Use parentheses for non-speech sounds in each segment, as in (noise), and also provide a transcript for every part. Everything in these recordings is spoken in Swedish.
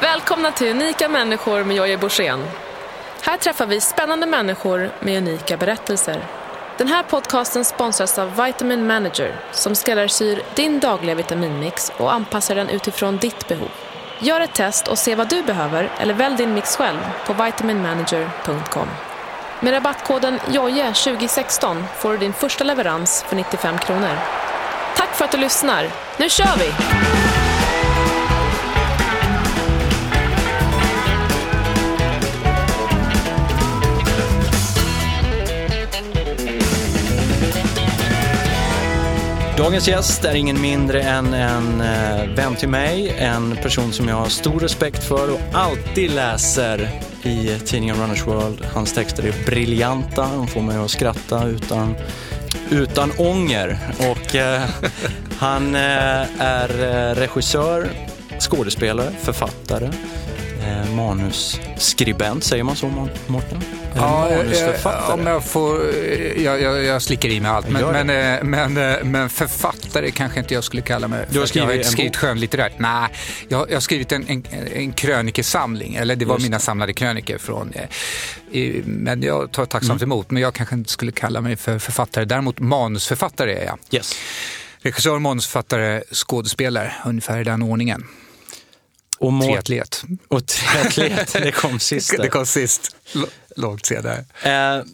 Välkomna till Unika människor med Jojje Borssén. Här träffar vi spännande människor med unika berättelser. Den här podcasten sponsras av Vitamin Manager som skräddarsyr din dagliga vitaminmix och anpassar den utifrån ditt behov. Gör ett test och se vad du behöver eller välj din mix själv på vitaminmanager.com. Med rabattkoden JOJE2016 får du din första leverans för 95 kronor. Tack för att du lyssnar. Nu kör vi! Dagens gäst är ingen mindre än en eh, vän till mig, en person som jag har stor respekt för och alltid läser i tidningen Runners World. Hans texter är briljanta, de får mig att skratta utan, utan ånger. Och, eh, (laughs) han eh, är eh, regissör, skådespelare, författare, eh, manusskribent, säger man så Mårten? Ja, manusförfattare? om jag får, jag, jag, jag slickar i mig allt, men, men, eh, men, eh, men författare kanske inte jag skulle kalla mig. Du har att jag har skrivit inte en skrivit skönlitterärt. Nej, jag, jag har skrivit en, en, en krönikesamling, eller det var Just mina samlade kröniker från, eh, i, men jag tar tacksamt Mm. emot, men jag kanske inte skulle kalla mig för författare. Däremot manusförfattare är jag. Yes. Regissör, manusförfattare, skådespelare, ungefär i den ordningen. Och, Triatlet. och triatlet, (laughs) det kom sist. där. Det kom sist, L- långt senare. Eh,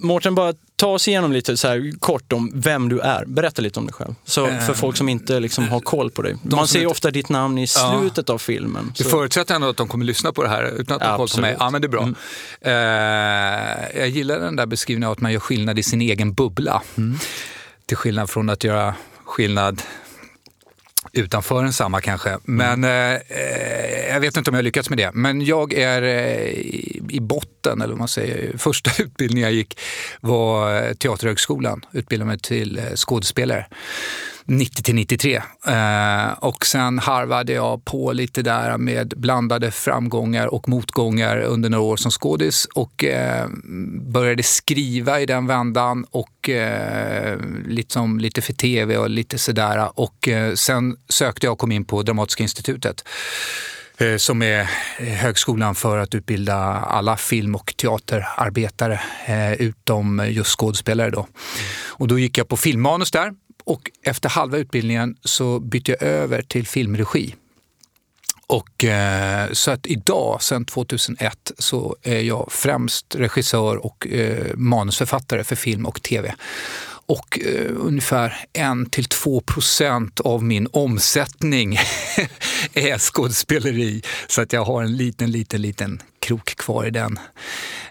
Mårten, bara ta oss igenom lite så här, kort om vem du är. Berätta lite om dig själv. Så, för folk som inte liksom, har koll på dig. Man ser inte- ofta ditt namn i Ja. slutet av filmen. Du Så, förutsätter ändå att de kommer lyssna på det här utan att de har koll på mig. Ja, men det är bra. Eh, jag gillar den där beskrivningen av att man gör skillnad i sin egen bubbla. Till skillnad från att göra skillnad utanför en samma kanske. Men eh, eh, jag vet inte om jag har lyckats med det. Men jag är eh, i, botten, eller vad man säger. Första (laughs) utbildningen jag gick var eh, Teaterhögskolan. Utbildade mig till eh, skådespelare. 90 till 93. Och sen harvade jag på lite där med blandade framgångar och motgångar under några år som skådis och började skriva i den vändan och liksom lite, för tv och lite sådär. Och sen sökte jag och kom in på Dramatiska institutet Eh, som är eh, högskolan för att utbilda alla film och teaterarbetare eh, utom just skådespelare. Då. Och då gick jag på filmmanus där och efter halva utbildningen så bytte jag över till filmregi. Och, eh, så att idag, sedan 2001, så är jag främst regissör och eh, manusförfattare för film och tv. Och eh, ungefär 1-2 procent av min omsättning (laughs) är skådespeleri. Så att jag har en liten, liten, liten krok kvar i den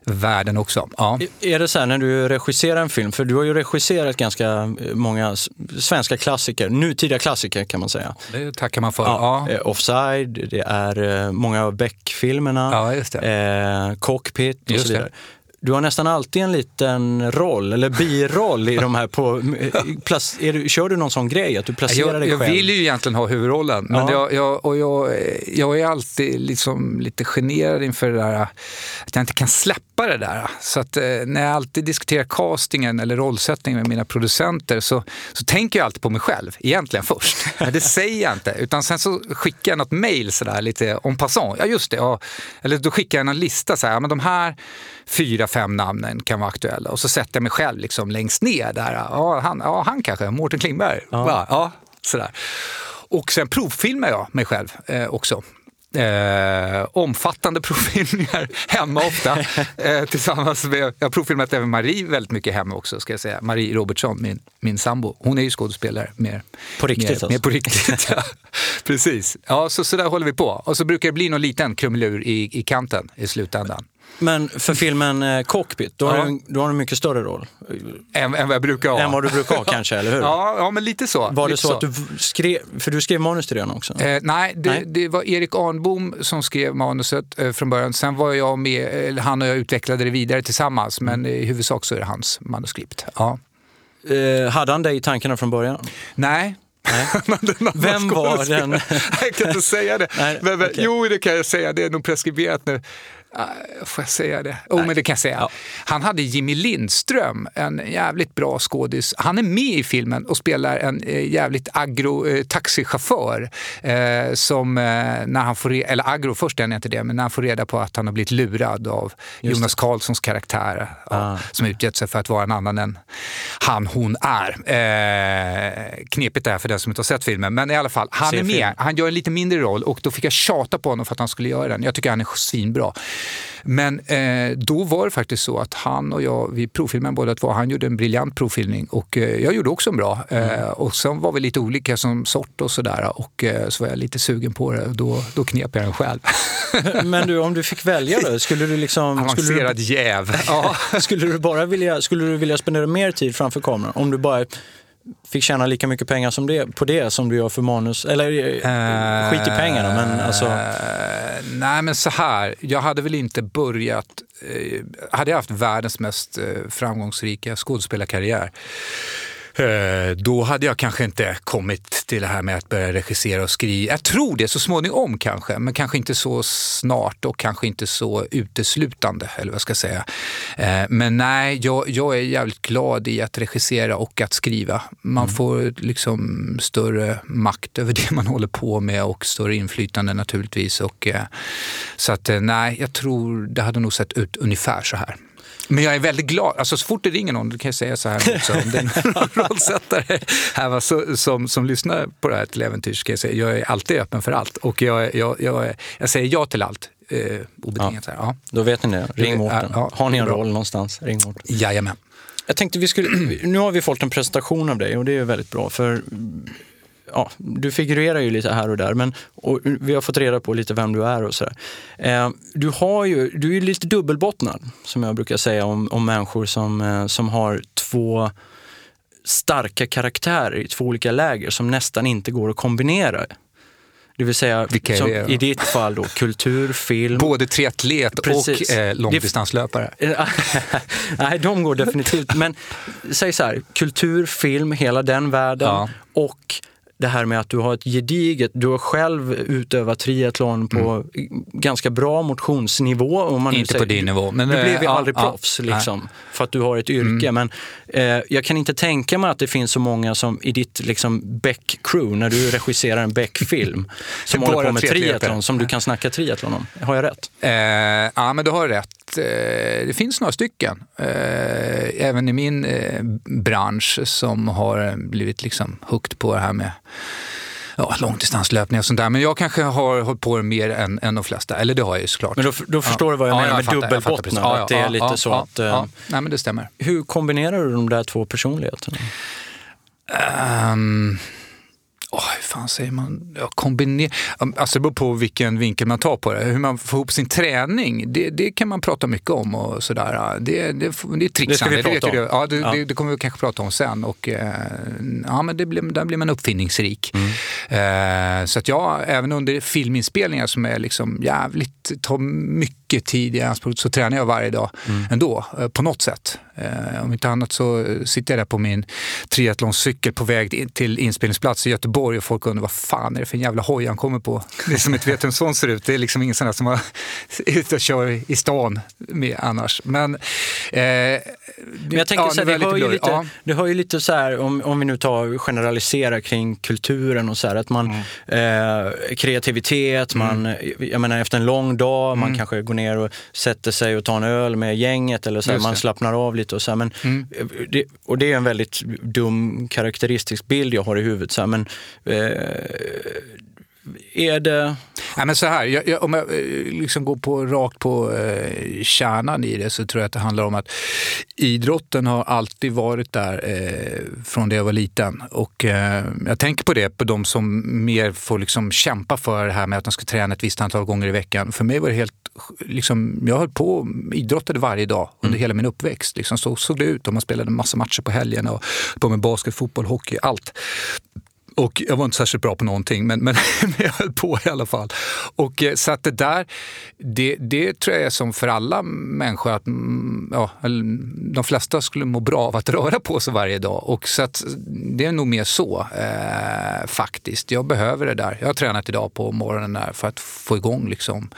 världen också. Ja. Är det så här när du regisserar en film, för du har ju regisserat ganska eh, många svenska klassiker, nutida klassiker kan man säga. Det tackar man för. Ja. Eh, Offside, det är eh, många av Beck-filmerna, Ja, just det. eh, Cockpit och Just så det. Du har nästan alltid en liten roll, eller biroll i de här på... Plac, du, kör du någon sån grej, att du placerar Jag, dig jag själv? vill ju egentligen ha huvudrollen, men Ja. jag, jag, och jag, jag är alltid liksom lite generad inför det där att jag inte kan släppa det där. Så att eh, när jag alltid diskuterar castingen eller rollsättningen med mina producenter så, så tänker jag alltid på mig själv, egentligen först. (laughs) Men det säger jag inte, utan sen så skickar jag något mail sådär lite en passant. Ja just det, ja. eller då skickar jag en lista så här, ja, men de här fyra, fem namnen kan vara aktuella. Och så sätter jag mig själv liksom längst ner där. Ja, han, ja, han kanske, Mårten Klingberg. Ja. Ja, sådär. Och sen provfilmar jag mig själv eh, också. Eh, omfattande (laughs) provfilmningar hemma ofta. (laughs) eh, tillsammans med, jag har provfilmat även Marie väldigt mycket hemma också. ska jag säga. Marie Robertsson, min, min sambo. Hon är ju skådespelare mer. På riktigt mer, alltså? mer på riktigt, ja. (laughs) Precis. Ja, så, så där håller vi på. Och så brukar det bli någon liten krumelur i, i kanten i slutändan. Men för filmen eh, Cockpit, då har, Ja. du, då har du en mycket större roll. Än, än vad jag brukar ha. Än vad du brukar ha (laughs) kanske, eller hur? Ja, ja, men lite så. Var det lite så, att du skrev, för du skrev manus till den också? Eh, nej, det, Nej. det var Erik Arnbom som skrev manuset eh, från början. Sen var jag med, eller han och jag utvecklade det vidare tillsammans, men i huvudsak så är det hans manuskript. Ja. Eh, hade han dig i tankarna från början? Nej. (laughs) Vem var den? (laughs) jag kan inte säga det. Nej, men, okej. Jo, det kan jag säga. Det är nog preskriberat nu. Får jag säga det? Jo, oh, men det kan jag säga. Ja. Han hade Jimmy Lindström, en jävligt bra skådis. Han är med i filmen och spelar en eh, jävligt agro eh, taxichaufför. Eh, som eh, när han får, eller agro först är inte det, men när han får reda på att han har blivit lurad av Jonas det. Karlssons karaktär. Ah. som utgett sig för att vara en annan än han, hon är. Eh, knepigt är för den som inte har sett filmen, men i alla fall, han Se är med. Film. Han gör en lite mindre roll och då fick jag tjata på honom för att han skulle göra den. Jag tycker han är svinbra. Men eh, då var det faktiskt så att han och jag, vi provfilmade båda två. Han gjorde en briljant provfilmning och eh, jag gjorde också en bra. Eh, mm. och sen var vi lite olika som sort och sådär och eh, så var jag lite sugen på det och då, då knep jag den själv. Men du, om du fick välja då? Skulle du liksom... Avancerad du, jäv. ja, skulle du bara vilja, skulle du vilja spendera mer tid framför kameran? Om du bara fick tjäna lika mycket pengar som det, på det som du gör för manus? Eller uh, skit i pengarna, men alltså... Uh, nej, men så här. Jag hade väl inte börjat... Uh, hade jag haft världens mest framgångsrika skådespelarkarriär då hade jag kanske inte kommit till det här med att börja regissera och skriva. Jag tror det så småningom kanske, men kanske inte så snart och kanske inte så uteslutande, eller vad jag ska säga. Eh, men nej, jag, jag är jävligt glad i att regissera och att skriva. Man mm. får liksom större makt över det man håller på med och större inflytande naturligtvis. Och, eh, så att nej, jag tror det hade nog sett ut ungefär så här. Men jag är väldigt glad. Alltså, så fort det ringer någon, det kan jag säga så här också, om det är en (laughs) rollsättare här, va, så, som, som lyssnar på det här till äventyr, ska jag säga, jag är alltid öppen för allt. Och jag, jag, jag, jag säger ja till allt. Eh, obetingat. Ja. Ja. Då vet ni det. Ring Mårten. Ja, Har ni en roll någonstans, ring Mårten. Jajamän. Jag tänkte vi skulle, nu har vi fått en presentation av dig och det är väldigt bra. För ja, du figurerar ju lite här och där, men och vi har fått reda på lite vem du är och sådär. Eh, du, har ju, du är lite dubbelbottnad, som jag brukar säga om, om människor som, eh, som har två starka karaktärer i två olika läger som nästan inte går att kombinera. Det vill säga, som i ditt fall då, kultur, film. Både triatlet Precis. och eh, långdistanslöpare. (laughs) Nej, de går definitivt. Men säg så här, kultur, film, hela den världen ja. och det här med att du har ett gediget, du har själv utövat triathlon på mm. ganska bra motionsnivå. Om man inte säger, på din nivå. Men, du blev ju ja, aldrig ja, proffs liksom, för att du har ett yrke. Mm. Men eh, jag kan inte tänka mig att det finns så många som i ditt liksom, Beck-crew, när du regisserar en Beck-film, (laughs) som håller på med triathlon, som du kan snacka triathlon om. Har jag rätt? Eh, ja, men du har rätt. Eh, det finns några stycken, eh, även i min eh, bransch, som har blivit liksom hooked på det här med ja, långdistanslöpning och sånt där. Men jag kanske har hållit på mer än, än de flesta. Eller det har jag ju såklart. Men då, då förstår ja. du vad jag ja, menar jag med dubbelbottnad? Ja, att det är lite så att... Nej, men det stämmer. Hur kombinerar du de där två personligheterna? Um, Oh, hur fan säger man? Ja, kombiner... Alltså det beror på vilken vinkel man tar på det. Hur man får ihop sin träning, det, det kan man prata mycket om och sådär. Det, det, det är trixande. Det ska vi prata om. Ja, det, ja. Det, det, kommer vi kanske prata om sen. Och, eh, ja, men det blir, där blir man uppfinningsrik. Mm. Eh, så att jag, även under filminspelningar som är liksom jävligt, tar mycket tid i anspråk, så tränar jag varje dag mm. ändå, eh, på något sätt. Eh, om inte annat så sitter jag där på min triathloncykel på väg till inspelningsplats i Göteborg och folk undrar vad fan är det för en jävla hoj han kommer på? Det är som inte vet hur en sån ser ut. Det är liksom ingen sån där som är (laughs) ute och kör i stan med annars. Men, eh, Men jag tänker ja, så här, det, hör ju lite, ja. det hör ju lite så här, om, om vi nu tar generaliserar kring kulturen och så här, att man mm. eh, kreativitet, mm. man, jag menar efter en lång dag, mm. man kanske går ner och sätter sig och tar en öl med gänget eller så här, man slappnar av lite och så här, men, mm. det, och det är en väldigt dum karaktäristisk bild jag har i huvudet. Så här, men, eh, är det... Ja, men så här, jag, jag, om jag eh, liksom går på, rakt på eh, kärnan i det så tror jag att det handlar om att idrotten har alltid varit där eh, från det jag var liten. Och eh, jag tänker på det, på de som mer får liksom kämpa för det här med att de ska träna ett visst antal gånger i veckan. För mig var det helt, liksom, jag höll på idrottade varje dag under mm. hela min uppväxt. Liksom, så såg det ut och man spelade massa matcher på helgerna och på med basket, fotboll, hockey, allt. Och jag var inte särskilt bra på någonting, men, (laughs) men, jag höll på i alla fall. Och, eh, så att det där, det, det tror jag är som för alla människor, att mm, ja, de flesta skulle må bra av att (laughs) röra på sig varje dag. Och så att det är nog mer så eh, faktiskt. Jag behöver det där. Jag har tränat idag på morgonen där för att få igång liksom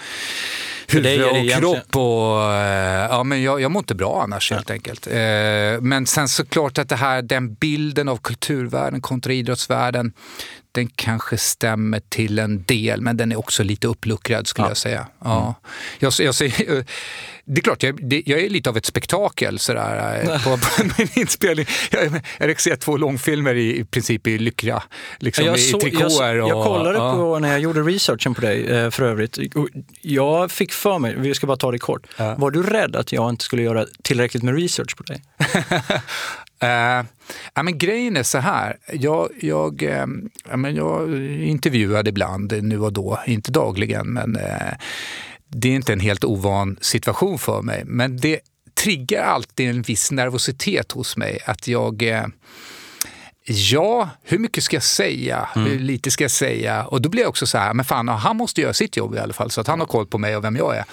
huvud och kropp och... Eh, ja, men jag, jag mår inte bra annars helt enkelt. Eh, men sen såklart att det här, den bilden av kulturvärlden kontra idrottsvärlden, den kanske stämmer till en del, men den är också lite uppluckrad skulle ja. jag säga. Ja. Mm. Jag, jag, säger, (laughs) det är klart, jag, det, jag är lite av ett spektakel sådär, eh, på, (laughs) på min inspelning. Jag, jag regisserar två långfilmer i, i princip i lyckra, liksom, jag i trikåer. Jag, jag kollade ja. på när jag gjorde researchen på dig eh, för övrigt. Jag fick för mig, vi ska bara ta det kort, var du rädd att jag inte skulle göra tillräckligt med research på dig? (laughs) Eh, ja, men grejen är så här, jag, jag, eh, ja, men jag intervjuade ibland nu och då, inte dagligen, men eh, det är inte en helt ovan situation för mig. Men det triggar alltid en viss nervositet hos mig att jag eh, Ja, hur mycket ska jag säga? Mm. Hur lite ska jag säga? Och då blir jag också så här, men fan, han måste göra sitt jobb i alla fall så att han har koll på mig och vem jag är.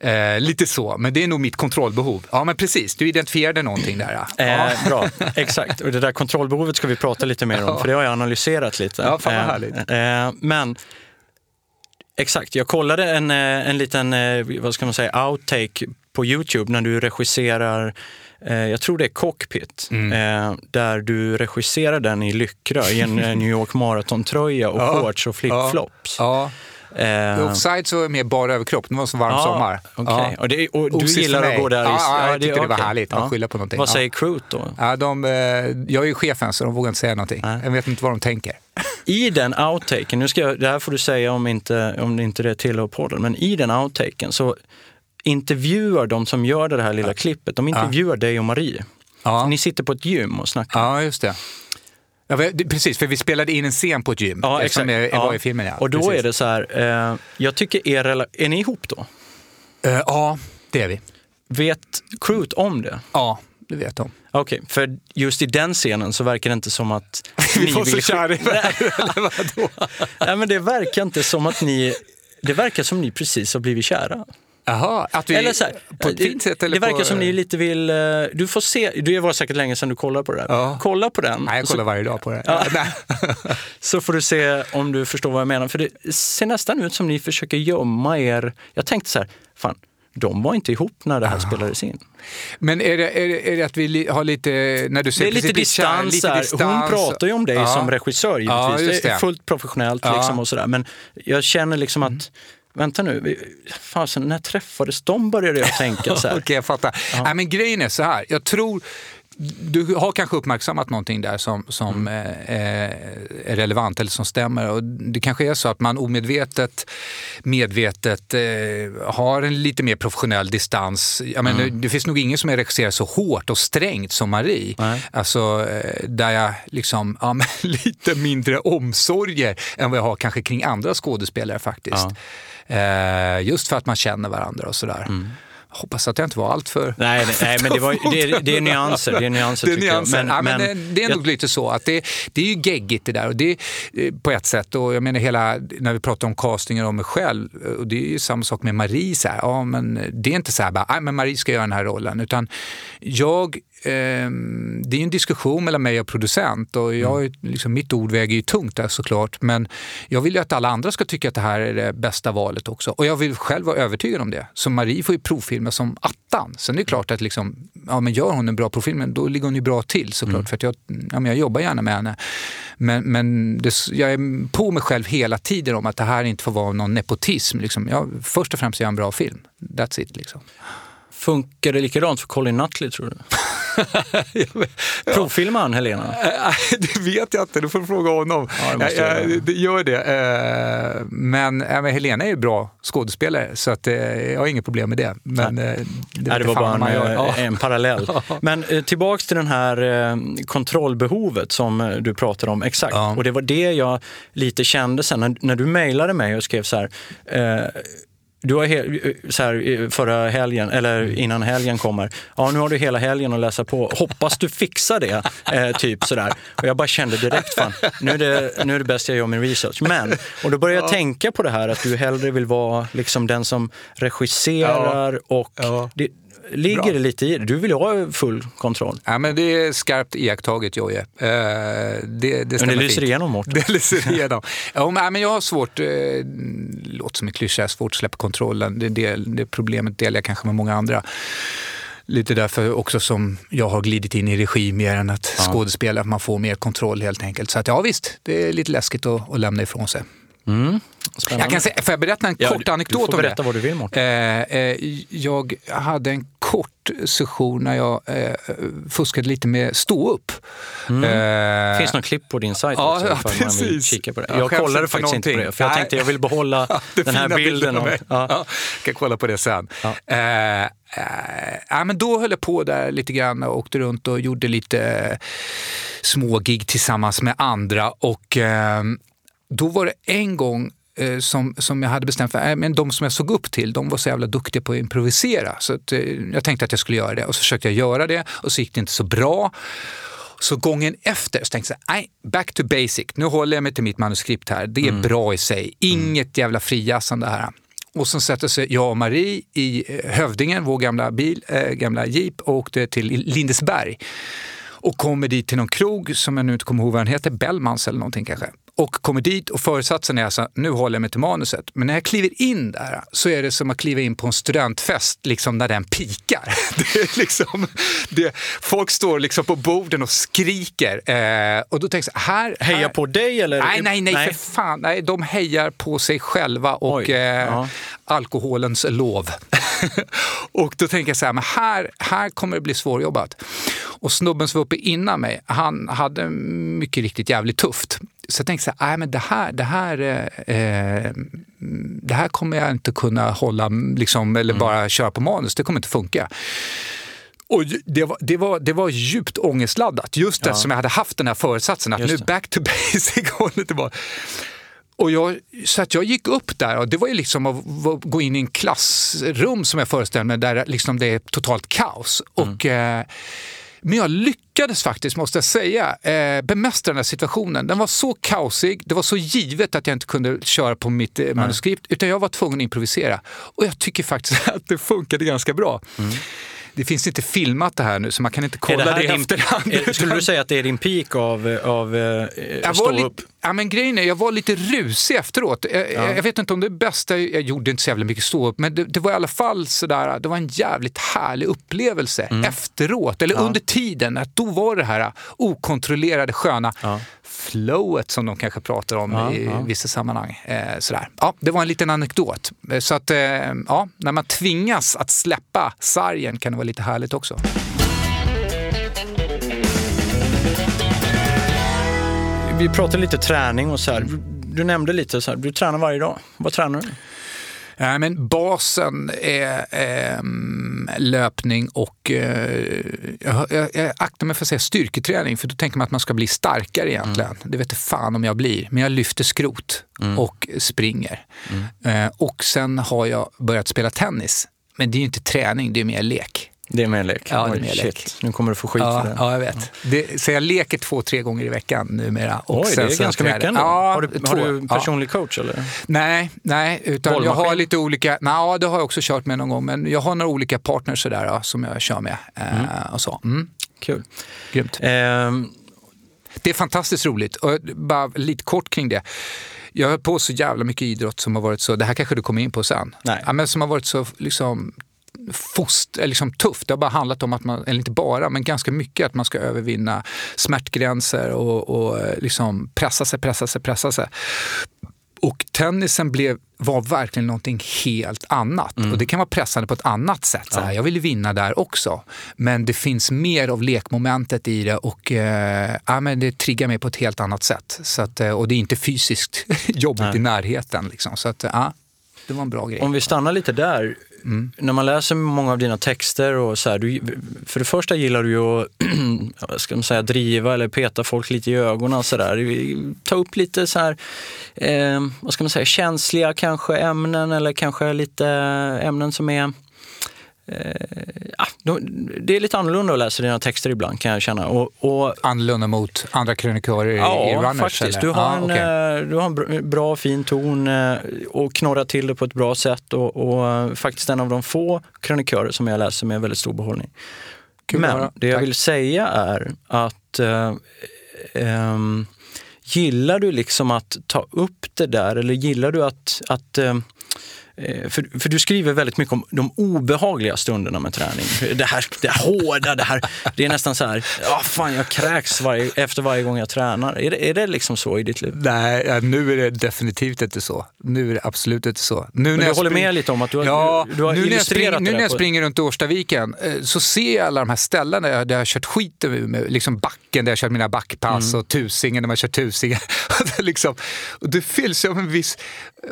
Eh, lite så, men det är nog mitt kontrollbehov. Ja, men precis, du identifierade någonting där. Ja. Eh, bra, exakt. Och det där kontrollbehovet ska vi prata lite mer om, ja. för det har jag analyserat lite. Ja, fan vad eh, härligt. Eh, men exakt, jag kollade en, eh, en liten, eh, vad ska man säga, outtake på Youtube när du regisserar jag tror det är Cockpit, mm. där du regisserar den i Lyckra i en New York Marathon-tröja och (laughs) ja, shorts och flipflops. Ja, Eh, offside så är mer bara överkropp, det var så varm ja, sommar. Okay. Ja. Och, det, och du gillar att gå där? Ja, ja, jag tyckte det, det var okay. härligt att skylla på någonting. Vad säger crewet då? Ja, de, eh, jag är ju chefen så de vågar inte säga någonting. Nej. Jag vet inte vad de tänker. I den outtaken, nu ska jag, det här får du säga om inte, om inte det tillhör podden, men i den outtaken så intervjuar de som gör det här lilla klippet, de intervjuar dig och Marie. Ni sitter på ett gym och snackar. Ja, just det. Ja, precis, för vi spelade in en scen på ett gym. Ja, exakt. Är, var i filmen, ja. Och då precis. är det så här, eh, jag tycker er Är ni ihop då? Uh, ja, det är vi. Vet crewet om det? Ja, det vet de. Okej, okay, för just i den scenen så verkar det inte som att (laughs) ni var så kära i (laughs) vadå? Nej, men det verkar inte som att ni... Det verkar som ni precis har blivit kära. Jaha, att vi, eller så här, på ett fint sätt? Eller det verkar på, som ni lite vill... Eh, du får se, det var säkert länge sedan du kollade på det. Ja. Kolla på den. Nej, jag kollar så, varje dag på det. Ja. (laughs) så får du se om du förstår vad jag menar. För det ser nästan ut som ni försöker gömma er. Jag tänkte så här, fan, de var inte ihop när det här Aha. spelades in. Men är det, är, det, är det att vi har lite, när du säger det är lite distans, lite distans. Hon pratar ju om dig ja. som regissör givetvis. Ja, det. det. är fullt professionellt liksom och sådär. Men jag känner liksom att mm vänta nu, fasen, när träffades de började jag tänka så här. (laughs) Okej, jag fattar. Ja. Nej, men grejen är så här, jag tror du har kanske uppmärksammat någonting där som, som mm. eh, är relevant eller som stämmer. Och det kanske är så att man omedvetet, medvetet eh, har en lite mer professionell distans. Jag mm. Det finns nog ingen som är regisserad så hårt och strängt som Marie. Nej. Alltså, eh, där jag liksom, ja, (laughs) lite mindre omsorger än vad jag har kanske kring andra skådespelare faktiskt. Ja. Eh, just för att man känner varandra och sådär. Mm. Hoppas att jag inte var allt för... Nej, nej men det, var, det, är, det är nyanser. Det är nyanser, det är nyanser. Men, ja, men, men, det är nog jag... lite så att det, det är ju geggigt det där. Och det, eh, på ett sätt. Och jag menar hela, när vi pratar om castingar om mig själv, och det är ju samma sak med Marie. Så här, ja, men det är inte så här bara, men Marie ska göra den här rollen. Utan jag det är en diskussion mellan mig och producent och jag, mm. liksom, mitt ord väger ju tungt där såklart. Men jag vill ju att alla andra ska tycka att det här är det bästa valet också. Och jag vill själv vara övertygad om det. Så Marie får ju provfilma som attan. Sen är det klart att liksom, ja, men gör hon en bra provfilm, då ligger hon ju bra till såklart. Mm. För att jag, ja, men jag jobbar gärna med henne. Men, men det, jag är på mig själv hela tiden om att det här inte får vara någon nepotism. Liksom. Jag, först och främst är jag en bra film. That's it. Liksom. Funkar det likadant för Colin Nutley tror du? (laughs) Provfilmar han Helena? det vet jag inte, du får fråga honom. Ja, det jag, jag, gör det. Eh, men, men Helena är ju bra skådespelare så att, eh, jag har inget problem med det. Men, Nej. Eh, det, Nej, det var bara en, en parallell. (laughs) Men tillbaks till den här kontrollbehovet som du pratade om. Exakt. Ja. Och det var det jag lite kände sen när, när du mejlade mig och skrev så här du har så här, förra helgen, eller innan helgen kommer, ja nu har du hela helgen att läsa på. Hoppas du fixar det. Eh, typ sådär. Och jag bara kände direkt, fan, nu är, det, nu är det bäst jag gör min research. Men, och då började jag tänka på det här att du hellre vill vara liksom den som regisserar och ja. Det, ligger Bra. det lite i det. Du vill ha full kontroll. Ja, men det är skarpt iakttaget, Jojje. Eh, det, det Men det lyser fint. igenom Mårten. (laughs) Det lyser igenom. ja, men, jag har svårt, eh, låter som en klyscha, svårt att släppa kontrollen. Det, det, det problemet delar jag kanske med många andra. Lite därför också som jag har glidit in i regi mer än att Ja. skådespela. Man får mer kontroll helt enkelt. Så att, ja visst, det är lite läskigt att, att lämna ifrån sig. Mm. Jag kan säga, får jag berätta en Ja, kort anekdot Du får om berätta det? vad du vill Mårten. Eh, eh, jag hade en kort session när jag eh, fuskade lite med stå upp. Mm. Eh, Finns något klipp på din sajt ja, också? ja, precis. kika på det. Jag Jag kollade faktiskt inte på någonting. det, för jag Nej. tänkte jag vill behålla (laughs) det den här bilden. av ja. Ja, kan kolla på det sen. Ja. Ja, men då höll jag på där lite grann och åkte runt och gjorde lite smågig tillsammans med andra. Och eh, då var det en gång eh, som, som jag hade bestämt för, äh, men de som jag såg upp till, de var så jävla duktiga på att improvisera. Så att, eh, jag tänkte att jag skulle göra det och så försökte jag göra det och så gick det inte så bra. Så gången efter så tänkte jag, nej, back to basic. Nu håller jag mig till mitt manuskript här. Det är bra i sig. Inget jävla frijassande här. Och så sätter sig jag och Marie i eh, Hövdingen, vår gamla bil, äh, gamla jeep och åkte till Lindesberg. Och kommer dit till någon krog som jag nu inte kommer ihåg vad den heter, Bellmans eller någonting kanske. Och kommer dit och föresatsen är alltså, nu håller jag mig till manuset. Men när jag kliver in där så är det som att kliva in på en studentfest liksom när den pikar. (laughs) Det är liksom, det, folk står liksom på borden och skriker. Eh, och då tänker jag här, här Heja på dig eller? Nej, nej, nej, för fan. Nej, de hejar på sig själva och Oj, eh, alkoholens lov. (laughs) och då tänker jag så här, men här, här kommer det bli svårjobbat. Och snubben som var uppe innan mig, han hade mycket riktigt jävligt tufft. Så jag tänkte så här, men det här, det här, eh, eh, det här kommer jag inte kunna hålla, liksom, eller bara köra på manus. Det kommer inte funka. Och det var, det, var, det var djupt ångestladdat, just Ja. eftersom jag hade haft den här föresatsen att Just nu det. back to (laughs) basic. Och jag, så att jag gick upp där och det var ju liksom att gå in i en klassrum som jag föreställer mig där liksom det är totalt kaos. Mm. Och, eh, men jag lyckades faktiskt, måste jag säga, eh, bemästra den här situationen. Den var så kaosig, det var så givet att jag inte kunde köra på mitt eh, manuskript, utan jag var tvungen att improvisera. Och jag tycker faktiskt (laughs) att det funkade ganska bra. Det finns inte filmat det här nu, så man kan inte kolla Mm. Är det, det i din, efterhand. är, skulle du säga att det är din peak av, av eh, stå upp? Ja, men grejen är, jag var lite rusig efteråt. Jag, jag- jag vet inte om det bästa, jag gjorde inte så jävla mycket stå upp, men det, det var i alla fall sådär, det var en jävligt härlig upplevelse Mm. efteråt, eller under tiden. Att då var det här okontrollerade sköna Ja. flowet som de kanske pratar om Ja, i ja. vissa sammanhang. Eh, sådär. Ja, det var en liten anekdot. Eh, Så att, eh, ja, när man tvingas att släppa sargen kan det vara lite härligt också. Vi pratade lite träning och så här. Du, nämnde lite så här, du tränar varje dag. Vad tränar du? Nej, men basen är ehm, löpning och eh, jag, jag, jag aktar mig för att säga styrketräning för då tänker man att man ska bli starkare egentligen. Det vet inte fan om jag blir, men jag lyfter skrot och springer. Eh, och sen har jag börjat spela tennis. Men det är ju inte träning, det är mer lek. Det är mer lek? Ja, det är Oj, mer shit. lek. Nu kommer du få skit Ja, för det. ja, jag vet. Det, så jag leker två, tre gånger i veckan numera. Och Oj, det är ganska mycket ändå. Ja, har, du, två. har du Ja. personlig coach eller? Nej, nej utan jag har Bollmaskin? lite olika, nej, det har jag också kört med någon gång, men jag har några olika partners sådär, ja, som jag kör med. Eh, och så. Mm, Kul. grymt. Ehm, Det är fantastiskt roligt. Och bara lite kort kring det. Jag har på så jävla mycket idrott som har varit så, det här kanske du kommer in på sen, Nej. Ja, men som har varit så liksom, fost, eller liksom tufft. Det har bara handlat om att man, eller inte bara, men ganska mycket att man ska övervinna smärtgränser och, och eh, liksom pressa sig, pressa sig, pressa sig. Och tennisen blev, var verkligen någonting helt annat. Och det kan vara pressande på ett annat sätt. Så här. Jag ville vinna där också. Men det finns mer av lekmomentet i det och eh, ja, men det triggar mig på ett helt annat sätt. Så att, eh, och det är inte fysiskt (laughs) jobbigt Nej. i närheten. Liksom. Så att, ja, det var en bra grej. Om vi stannar lite där. Mm. När man läser många av dina texter och så här, du, för det första gillar du ju att (clears throat) ska man säga, driva eller peta folk lite i ögonen. Så där. Ta upp lite så här, eh, vad ska man säga, känsliga kanske ämnen eller kanske lite ämnen som är ja, det är lite annorlunda att läsa dina texter ibland kan jag känna. Och, och annorlunda mot andra krönikörer ja, i Runners? faktiskt. Du har, ah, en, okay. du har en bra, fin ton och knorrar till det på ett bra sätt. Och, och faktiskt en av de få krönikörer som jag läser med väldigt stor behållning. Kul Men det jag Tack. vill säga är att äh, äh, gillar du liksom att ta upp det där eller gillar du att, att äh, Eh, för, för du skriver väldigt mycket om de obehagliga stunderna med träning. Det här, det här hårda, det här. Det är nästan så här, ja fan jag kräks varje, efter varje gång jag tränar. Är det, är det liksom så i ditt liv? Nej, nu är det definitivt inte så. Nu är det absolut inte så. Nu Men du håller med lite om att du har, ja, du, du har nu illustrerat spring, det Nu när jag på... springer runt Årstaviken eh, så ser jag alla de här ställena där jag har kört skit med, liksom backen där jag kört mina backpass mm. och tusingen när man kör tusingen. (laughs) liksom, och det fylls av en viss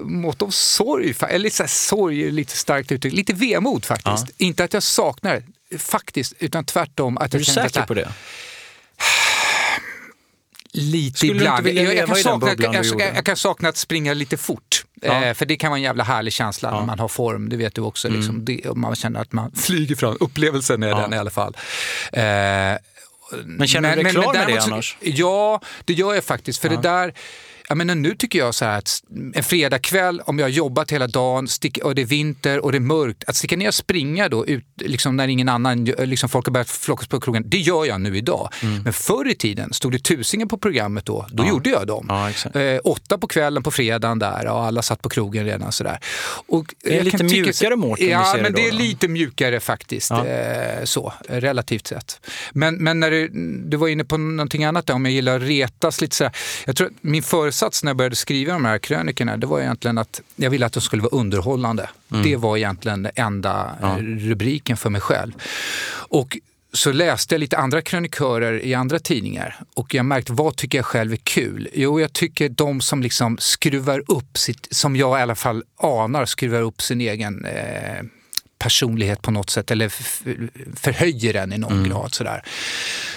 mått av sorg, eller så här, sorg är lite starkt uttryck, lite vemod faktiskt. Ja. Inte att jag saknar det, faktiskt, utan tvärtom. Att är jag du säker på det? (sighs) Lite Skulle ibland. Jag, jag, kan sakna, jag, jag, jag, kan sakna att springa lite fort. Ja. Eh, för det kan vara en jävla härlig känsla ja. när man har form, det vet du också. Mm. Liksom, det, man känner att man flyger fram. Upplevelsen är ja. den i alla fall. Eh, men känner du dig klar med det annars? Ja, det gör jag faktiskt. För det där jag menar, nu tycker jag så här att en fredagkväll, om jag har jobbat hela dagen stick, och det är vinter och det är mörkt, att sticka ner och springa då ut, liksom när ingen annan, liksom folk har börjat flockas på krogen, det gör jag nu idag. Mm. Men förr i tiden, stod det tusingen på programmet då, då ja. gjorde jag dem. Ja, eh, åtta på kvällen på fredagen där och alla satt på krogen redan sådär. Och det är lite mjukare tycka, Mårten Ja, men det, det är lite mjukare faktiskt, ja. eh, så, relativt sett. Men, men när du, du var inne på någonting annat där, om jag gillar att retas lite sådär. Jag tror min föresats när jag började skriva de här krönikorna, det var egentligen att jag ville att de skulle vara underhållande. Mm. Det var egentligen den enda ja. rubriken för mig själv. Och så läste jag lite andra krönikörer i andra tidningar och jag märkte vad tycker jag själv är kul? Jo, jag tycker de som liksom skruvar upp sitt, som jag i alla fall anar skruvar upp sin egen eh, personlighet på något sätt eller förhöjer den i någon mm. grad. Sådär.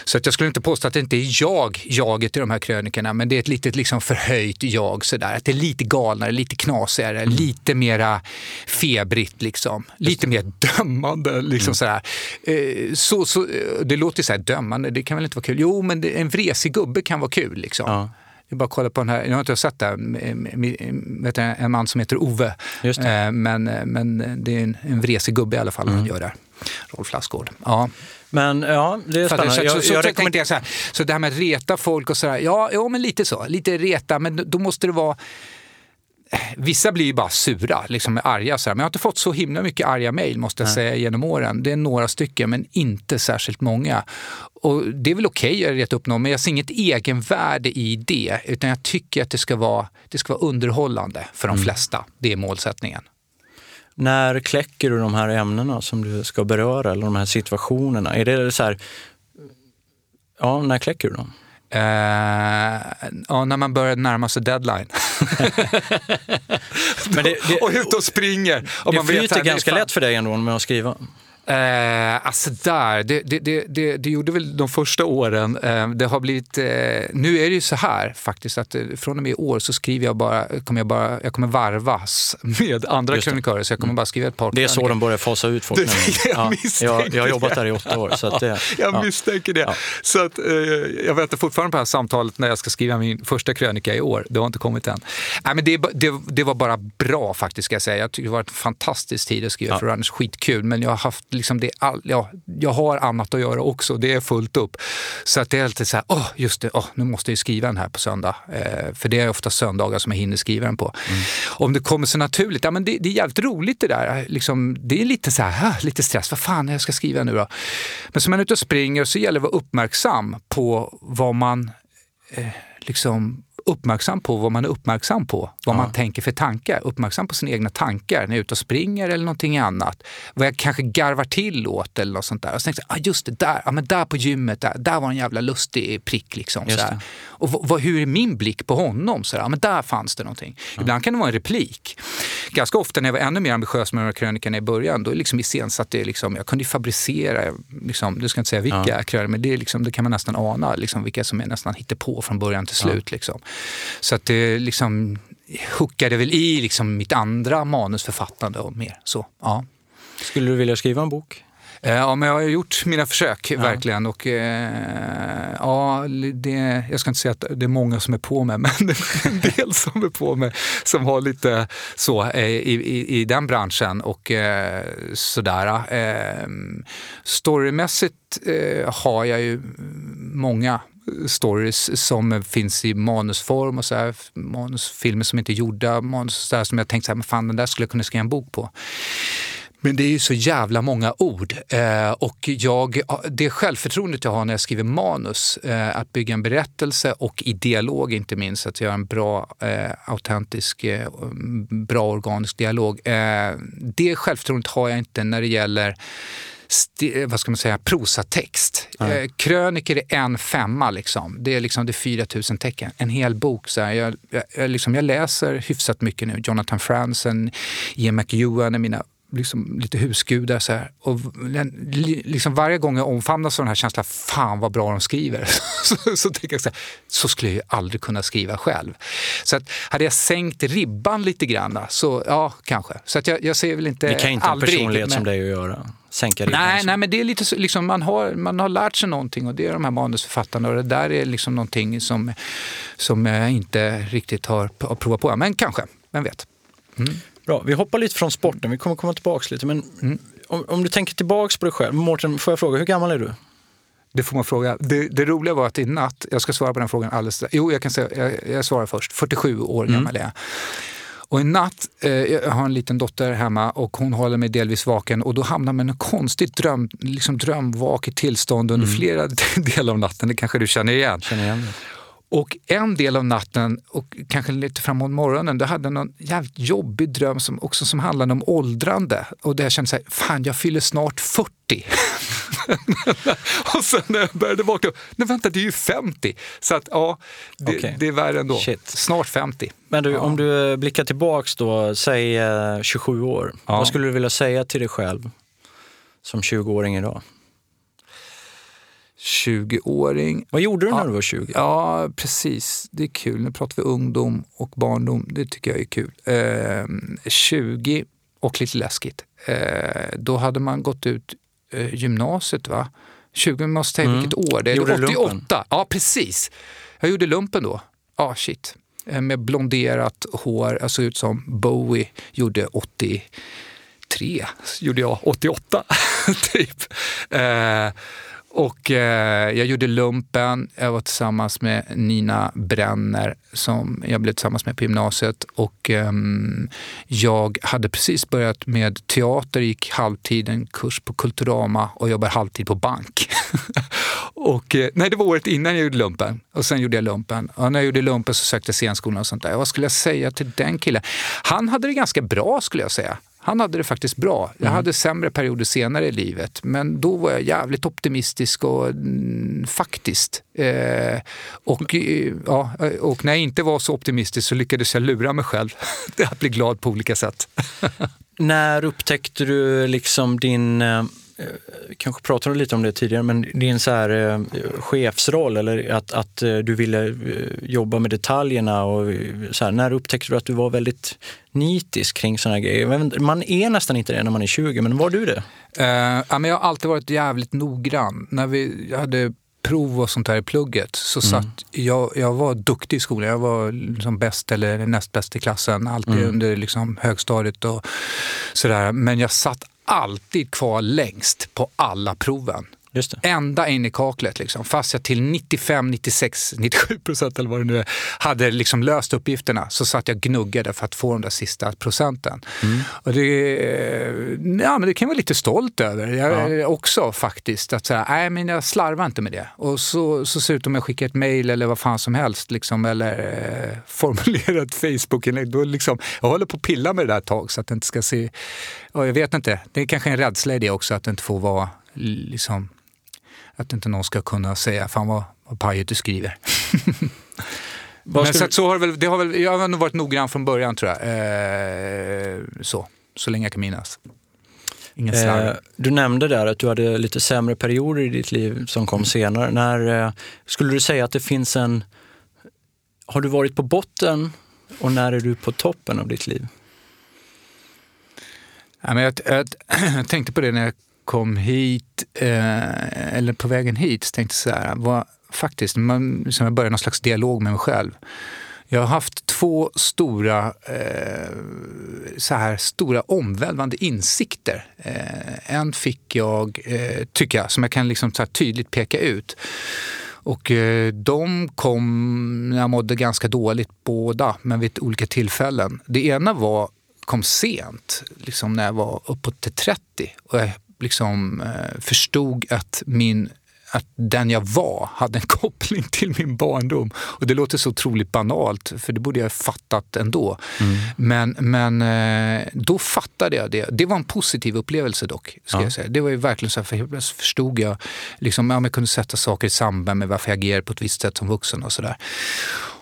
Så att jag skulle inte påstå att det inte är jag, jaget i de här krönikorna, men det är ett litet liksom förhöjt jag. Sådär. Att det är lite galnare, lite knasigare, mm. lite mera febrigt, liksom. lite mer dömande. Liksom, mm. sådär. Eh, så, så, det låter så här dömande, det kan väl inte vara kul? Jo, men en vresig gubbe kan vara kul. Liksom. Ja. Jag bara kolla på den här, jag har inte sett det, vet jag, en man som heter Ove. Eh, men, men det är en, en vresig gubbe i alla fall mm. han gör där. Rolf Lassgård. Ja. Men ja, det är spännande. Så, jag, så, jag, jag jag så, här, så det här med att reta folk och sådär, ja, ja men lite så. Lite reta, men då måste det vara Vissa blir ju bara sura, liksom arga. Så här. Men jag har inte fått så himla mycket arga mejl måste jag Nej. säga genom åren. Det är några stycken, men inte särskilt många. Och det är väl okej okay att reta upp någon, men jag ser inget egenvärde i det. Utan jag tycker att det ska vara, det ska vara underhållande för de mm. flesta. Det är målsättningen. När kläcker du de här ämnena som du ska beröra, eller de här situationerna? Är det så här, ja, när kläcker du dem? Uh, ja, när man börjar närma sig deadline. (laughs) Det, det, (laughs) och ut och springer. Och det man flyter vet, ganska lätt för dig ändå med att skriva. Eh, alltså där, det, det, det, det, gjorde väl de första åren. Eh, det har blivit, eh, nu är det ju så här faktiskt att eh, från och med i år så skriver jag bara, kommer jag, bara, jag kommer varvas med andra krönikörer så jag kommer bara skriva ett par Det är så de börjar fasa ut folk det, (laughs) jag, ja, jag, jag har jobbat där i åtta år. Så att det, (laughs) jag ja. misstänker det. Ja. Så att, eh, jag väntar fortfarande på det här samtalet när jag ska skriva min första krönika i år. Det har inte kommit än. Nej, men det, det, det var bara bra faktiskt ska jag säga. Jag tycker det var en fantastisk tid att skriva för Runners, skitkul. Men jag har haft liksom det all, ja, jag har annat att göra också, det är fullt upp. Så att det är alltid så här, åh, just det, åh, nu måste jag skriva den här på söndag. Eh, för det är ofta söndagar som jag hinner skriva den på. Mm. Om det kommer så naturligt, ja men det, det är jävligt roligt det där. Liksom, det är lite så här, lite stress, vad fan jag ska skriva nu då? Men så man är ute och springer så gäller det att vara uppmärksam på vad man eh, liksom uppmärksam på vad man är uppmärksam på. Vad ja. man tänker för tankar. Uppmärksam på sina egna tankar när jag är ute och springer eller någonting annat. Vad jag kanske garvar till åt eller något sånt där. Och så tänkte jag, ah, just det, där, ah, men där på gymmet, där, där var en jävla lustig prick. Liksom, så Och hur är min blick på honom? Så ah, men där fanns det någonting. Ja. Ibland kan det vara en replik. Ganska ofta när jag var ännu mer ambitiös med de här krönikorna i början, då liksom iscensatte jag, liksom, jag kunde fabricera, liksom, du ska inte säga vilka ja. krönikor, men det, liksom, det kan man nästan ana, liksom, vilka som är nästan på från början till slut. Liksom. Så att det liksom hookade väl i liksom mitt andra manusförfattande och mer så. Ja. Skulle du vilja skriva en bok? Eh, ja, men jag har gjort mina försök, ja. verkligen. Och, eh, ja, det, jag ska inte säga att det är många som är på mig, (laughs) men det är en del som är på mig som har lite så eh, i, i, i den branschen. Och eh, sådär. Eh, storymässigt eh, har jag ju många stories som finns i manusform och så här, manusfilmer som inte är gjorda, manus så här, som jag tänkt så här, men fan den där skulle jag kunna skriva en bok på. Men det är ju så jävla många ord. Eh, och jag, det självförtroendet jag har när jag skriver manus, eh, att bygga en berättelse och i dialog inte minst, att göra en bra, eh, autentisk, eh, bra organisk dialog. Eh, det självförtroendet har jag inte när det gäller vad ska man säga, prosatext. Eh, kröniker är en femma, liksom. det är liksom det 4000 tecken. En hel bok. Så här, jag, jag, liksom, jag läser hyfsat mycket nu. Jonathan Franzen, Ian McEwan är mina liksom, lite husgudar. Så här. Och liksom varje gång jag omfamnas av den här känslan, fan vad bra de skriver, (laughs) så, så tänker jag så här, så skulle jag ju aldrig kunna skriva själv. Så att, hade jag sänkt ribban lite grann, så ja, kanske. Så att jag, jag ser väl inte Det kan inte ha personlighet men... som dig att göra. Sänka ribban. Nej, nej, men det är lite så, liksom, man, har, man har lärt sig någonting och det är de här manusförfattarna och det där är liksom någonting som, som jag inte riktigt har, har provat på. Men kanske, vem vet. Mm. Bra, vi hoppar lite från sporten, vi kommer komma tillbaka lite. Men mm. om, om, du tänker tillbaka på dig själv, Mårten, får jag fråga, hur gammal är du? Det får man fråga. Det, det, roliga var att i natt, jag ska svara på den frågan alldeles Jo, jag kan säga, jag, jag svarar först. 47 år mm. gammal är jag. Och en natt, eh, jag har en liten dotter hemma och hon håller mig delvis vaken och då hamnar man i ett konstigt dröm, liksom drömvaket tillstånd under mm. flera (laughs) delar av natten. Det kanske du känner igen. Känner igen. Och en del av natten och kanske lite framåt morgonen, då hade jag någon jävligt jobbig dröm som också som handlade om åldrande. Och där jag kände så här, fan jag fyller snart 40. (laughs) (laughs) och sen när jag började vakna, nej vänta det är ju 50. Så att ja, det, okay. det är värre ändå. Shit. Snart 50. Men du, ja. om du blickar tillbaks då, säg 27 eh, år. Ja. Vad skulle du vilja säga till dig själv som 20-åring idag? 20-åring. Vad gjorde du när du var 20? Ja, precis. Det är kul. Nu pratar vi ungdom och barndom. Det tycker jag är kul. Eh, 20 och lite läskigt. Eh, då hade man gått ut eh, gymnasiet, va? 20, måste säga mm. vilket år det är. Gjorde 88. Lumpen? Ja, precis. Jag gjorde lumpen då. Ja, ah, shit. Eh, med blonderat hår. Jag såg ut som Bowie gjorde 83. Gjorde jag 88, (laughs) typ. Eh, och eh, jag gjorde lumpen. Jag var tillsammans med Nina Brenner som jag blev tillsammans med på gymnasiet. Och eh, jag hade precis börjat med teater, gick halvtid en kurs på Kulturama och jobbar halvtid på bank. (laughs) och, eh, nej, det var året innan jag gjorde lumpen. Och sen gjorde jag lumpen. Och när jag gjorde lumpen så sökte jag scenskolan och sånt där. Vad skulle jag säga till den killen? Han hade det ganska bra skulle jag säga. Han hade det faktiskt bra. Jag mm. hade sämre perioder senare i livet, men då var jag jävligt optimistisk och mm, faktiskt. Eh, och, eh, ja, och när jag inte var så optimistisk så lyckades jag lura mig själv (laughs) att bli glad på olika sätt. (laughs) när upptäckte du liksom din eh, Eh, kanske pratade lite om det tidigare, men din så här, eh, chefsroll eller att, att eh, du ville eh, jobba med detaljerna och så här, när upptäckte du att du var väldigt nitisk kring sådana grejer? Man är nästan inte det när man är 20, men var du det? Uh, ja, men jag har alltid varit jävligt noggrann. När vi hade prov och sånt där i plugget så mm. satt jag, jag var duktig i skolan. Jag var liksom bäst eller näst bäst i klassen, alltid mm. under liksom högstadiet och sådär. Men jag satt alltid kvar längst på alla proven. Ända in i kaklet, liksom. fast jag till 95, 96, 97 procent eller vad det nu är, hade liksom löst uppgifterna så satt jag gnuggade för att få de där sista procenten. Mm. Och det, ja, men det kan jag vara lite stolt över jag, ja. också faktiskt. Att säga, nej men jag slarvar inte med det. Och så, så ser det ut om jag skickar ett mejl eller vad fan som helst, liksom, eller eh, (laughs) formulerar ett Facebook-inlägg. liksom, jag håller på att pilla med det där ett tag så att det inte ska se... Och jag vet inte, det är kanske en rädsla i det också att det inte får vara liksom att inte någon ska kunna säga, fan vad, vad pajigt du skriver. (laughs) Men så, så har det väl, det har väl, jag har nog varit noggrann från början tror jag. Eh, så, så länge jag kan minnas. Ingen Eh, du nämnde där att du hade lite sämre perioder i ditt liv som kom mm. senare. När, eh, skulle du säga att det finns en... Har du varit på botten och när är du på toppen av ditt liv? Ja, men jag, jag, (clears throat) jag tänkte på det när jag kom hit, eh, eller på vägen hit, tänkte så här, var faktiskt, man, som jag började någon slags dialog med mig själv. Jag har haft två stora, eh, så här, stora omvälvande insikter. Eh, en fick jag, eh, tycker jag, som jag kan liksom så tydligt peka ut. Och eh, de kom när jag mådde ganska dåligt båda, men vid olika tillfällen. Det ena var, kom sent, liksom när jag var uppåt till 30. Och jag liksom eh, förstod att min att den jag var hade en (laughs) koppling till min barndom. Och det låter så otroligt banalt, för det borde jag ha fattat ändå. Mm. Men, men eh, då fattade jag det. Det var en positiv upplevelse dock. Ska ja. jag säga. Det var ju verkligen så, för förstod jag, liksom, ja, jag kunde sätta saker i samband med varför jag agerade på ett visst sätt som vuxen och sådär.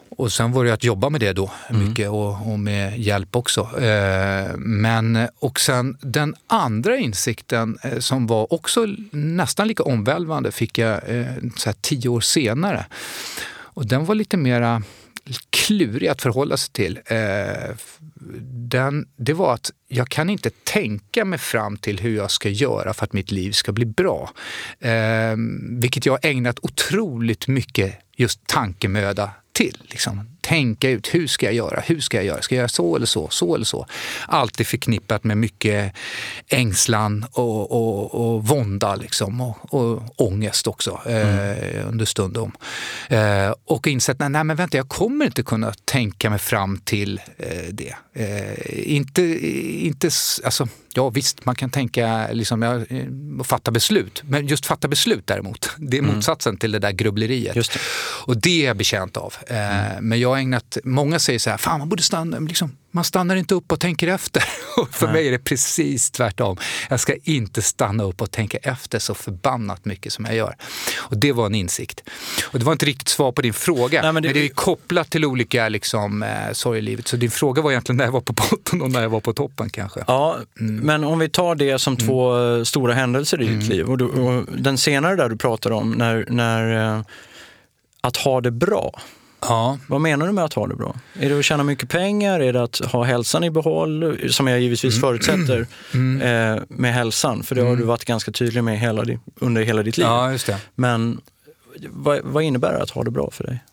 Och sen var det att jobba med det då mm. mycket och, och, med hjälp också. Eh, men och sen den andra insikten eh, som var också nästan lika omvälvande fick jag eh, så tio år senare. Och den var lite mera klurig att förhålla sig till. Eh, den, det var att jag kan inte tänka mig fram till hur jag ska göra för att mitt liv ska bli bra. Eh, vilket jag har ägnat otroligt mycket just tankemöda till. Liksom. Tänka ut, hur ska jag göra? Hur ska jag göra? Ska jag göra så eller så? Så eller så? Alltid förknippat med mycket ängslan och, och, och vånda liksom. och, och ångest också mm. eh, understundom. Eh, och insett, nej, nej men vänta, jag kommer inte kunna tänka mig fram till eh, det. Eh, inte, inte, alltså, Ja visst, man kan tänka liksom, ja, och fatta beslut. Men just fatta beslut däremot, det är mm. motsatsen mm. till det där grubbleriet. Det. Och det är jag bekänt av. Eh, mm. Men jag har ägnat, många säger så här, fan man borde stanna, liksom, man stannar inte upp och tänker efter. (laughs) Och för Nej. mig är det precis tvärtom. Jag ska inte stanna upp och tänka efter så förbannat mycket som jag gör. Och det var en insikt. Och det var inte riktigt svar på din fråga, Nej, men, det... men, det, är kopplat till olika liksom, eh, sorg i livet. Så din fråga var egentligen när jag var på botten och när jag var på toppen kanske. Ja, mm. men om vi tar det som mm. två mm. stora händelser i ditt mm. liv. Och, du, och, den senare där du pratar om, när, när eh, att ha det bra. Ja. Vad menar du med att ha det bra? Är det att tjäna mycket pengar? Är det att ha hälsan i behåll? Som jag givetvis mm. förutsätter (clears throat) mm. Eh, med hälsan, för det har mm. du varit ganska tydlig med hela, under hela ditt liv. Ja, just det. Men vad, vad innebär det att ha det bra för dig?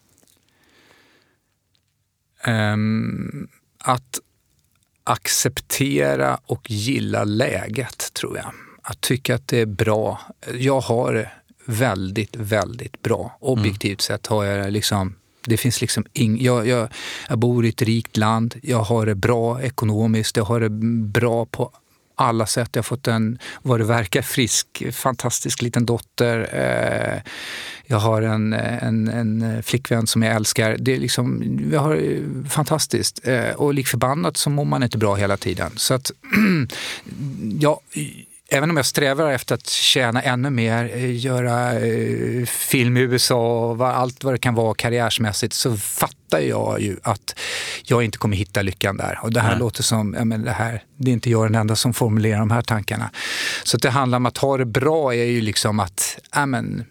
Um, att acceptera och gilla läget, tror jag. Att tycka att det är bra. Jag har det väldigt, väldigt bra. Objektivt mm. sett har jag liksom det finns liksom ing, jag, jag, jag bor i ett rikt land, jag har det bra ekonomiskt, jag har det bra på alla sätt. Jag har fått en, vad det verkar, frisk, fantastisk liten dotter. Eh, jag har en, en, en flickvän som jag älskar. Det är liksom, jag har fantastiskt. Eh, och lik förbannat så mår man inte bra hela tiden. Så att, (clears throat) ja, även om jag strävar efter att tjäna ännu mer, eh, göra eh, film i USA och allt vad det kan vara karriärsmässigt så fattar jag ju att jag inte kommer hitta lyckan där. Och det här Nej. låter som, ja, men det, här, det är inte jag den enda som formulerar de här tankarna. Så det handlar om att ha det bra är ju liksom att, ja, men,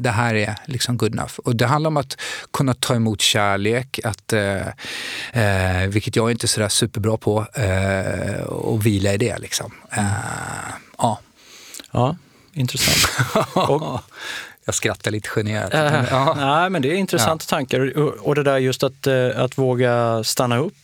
det här är liksom good enough. Och det handlar om att kunna ta emot kärlek, att, eh, eh, vilket jag är inte är sådär superbra på, eh, och vila i det. Liksom. Eh, ja. ja, intressant. (laughs) och, jag skrattar lite generat. Äh, ja. Nej, men det är intressanta ja. tankar. Och det där just att, eh, att våga stanna upp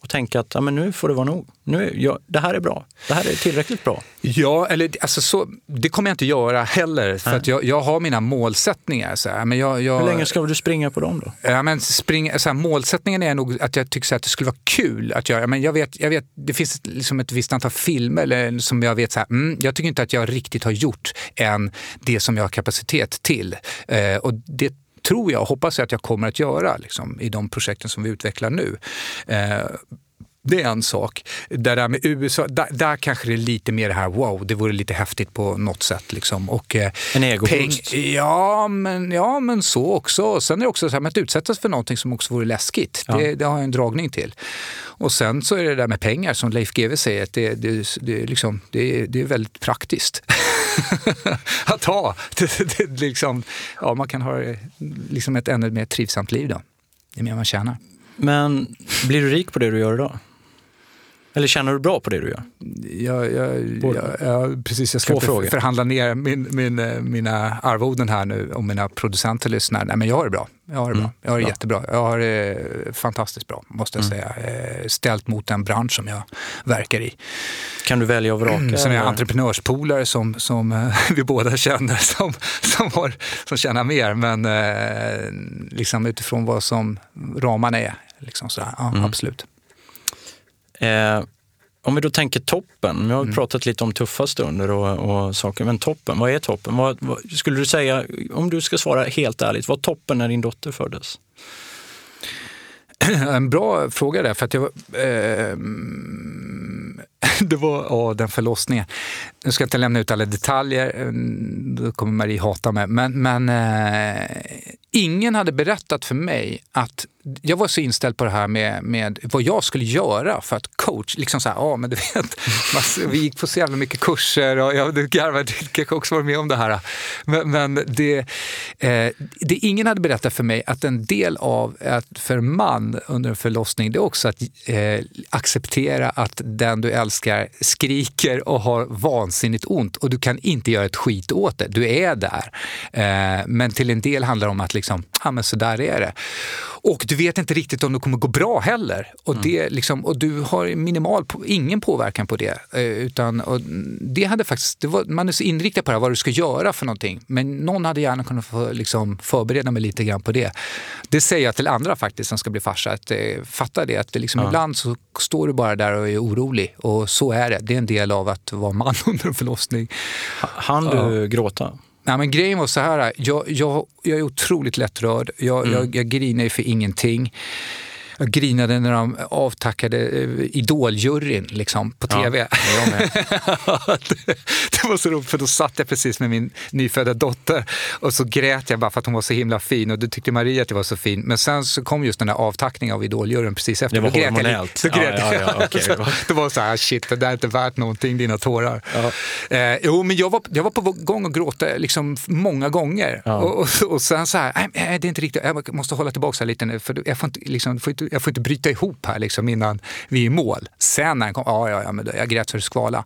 och tänka att ja, men nu får det vara nog. Nu, ja, det här är bra. Det här är tillräckligt bra. Ja, eller alltså så, det kommer jag inte göra heller. För att jag, jag har mina målsättningar. Så här, men jag, jag, Hur länge ska du springa på dem då? Ja, men spring, så här, målsättningen är nog att jag tycker så här, att det skulle vara kul att göra. Men jag vet, jag vet, det finns liksom ett visst antal filmer eller, som jag vet, så här, mm, jag tycker inte att jag riktigt har gjort än det som jag har kapacitet till. Eh, och det tror jag och hoppas jag att jag kommer att göra liksom, i de projekten som vi utvecklar nu. Eh, det är en sak. Det där med USA, där, där, kanske det är lite mer det här wow, det vore lite häftigt på något sätt. Liksom. Och, eh, en egoboost? Ja men, ja, men så också. Sen är det också så här, att utsättas för någonting som också vore läskigt. Ja. Det, det, har jag en dragning till. Och sen så är det där med pengar, som Leif GW säger, att det, det, det, liksom, det, det är väldigt praktiskt. (laughs) att ha. (laughs) Det, det, liksom, ja, man kan ha liksom ett ännu mer trivsamt liv då. Det är mer man tjänar. Men blir du rik på det du gör idag? Eller känner du bra på det du gör? Jag, jag, jag, jag, precis, jag ska frågor. förhandla ner min, min, eh, mina arvoden här nu om mina producenter lyssnar. Nej, men jag har det bra. Jag har det, bra. Jag har det bra. jättebra. Jag har det fantastiskt bra, måste jag säga. Eh, Ställt mot den bransch som jag verkar i. Kan du välja och vraka? Sen är jag entreprenörspolare som, som eh, (laughs) vi båda känner som, som, har, som tjänar mer. Men liksom utifrån vad som ramarna är. Liksom så ja, Absolut. Eh, om vi då tänker toppen, Mm. har vi pratat lite om tuffa stunder och, och saker, men toppen, vad är toppen? Vad, vad, skulle du säga, om du ska svara helt ärligt, vad toppen när din dotter föddes? (clears throat) En bra fråga där, för att jag. Eh, (laughs) det var ja, den förlossningen. Nu ska jag inte lämna ut alla detaljer, eh, då kommer Marie hata mig. Men, men eh, ingen hade berättat för mig att jag var så inställd på det här med, med vad jag skulle göra för att coach, liksom så här, ja men du vet, (laughs) vi gick på så jävla mycket kurser och jag du garvar, du kanske också varit med om det här. Men, men det, eh, det ingen hade berättat för mig att en del av att för man under en förlossning, det är också att eh, acceptera att den du älskar skriker och har vansinnigt ont och du kan inte göra ett skit åt det. Du är där. Eh, men till en del handlar det om att liksom, ja men så där är det. Och du vet inte riktigt om det kommer gå bra heller. Och, det, liksom, och du har minimal, ingen påverkan på det. Eh, utan, det hade faktiskt, det var, man är så inriktad på det här, vad du ska göra för någonting. Men någon hade gärna kunnat få, liksom, förbereda mig lite grann på det. Det säger jag till andra faktiskt som ska bli farsa. Att, eh, fatta det, att det liksom, ibland så står du bara där och är orolig. Och så är det. Det är en del av att vara man (laughs) under en förlossning. Han du gråta? Nej, men grejen var så här, jag, jag, jag är otroligt lättrörd. Jag, jag, jag grinar ju för ingenting. Jag grinade när de avtackade eh, Idoljuryn liksom, på tv. jag med. (laughs) det, det var så roligt, för då satt jag precis med min nyfödda dotter och så grät jag bara för att hon var så himla fin och då tyckte Maria att det var så fin. Men sen så kom just den där avtackningen av Idoljuryn precis efter. Det var Då grät jag hormonellt. Då grät Ja, ja, ja, jag. okej. Så det var (laughs) så här, shit, det där är inte värt någonting, dina tårar. Eh, jo, men jag var, jag var på gång att gråta liksom många gånger. Och, och, och sen så här, nej, det är inte riktigt, jag måste hålla tillbaka lite nu, för jag får inte, liksom, får inte, jag får inte bryta ihop här liksom, innan vi är i mål. Sen när den kom, ja, ja, ja, men jag grät så det skvala.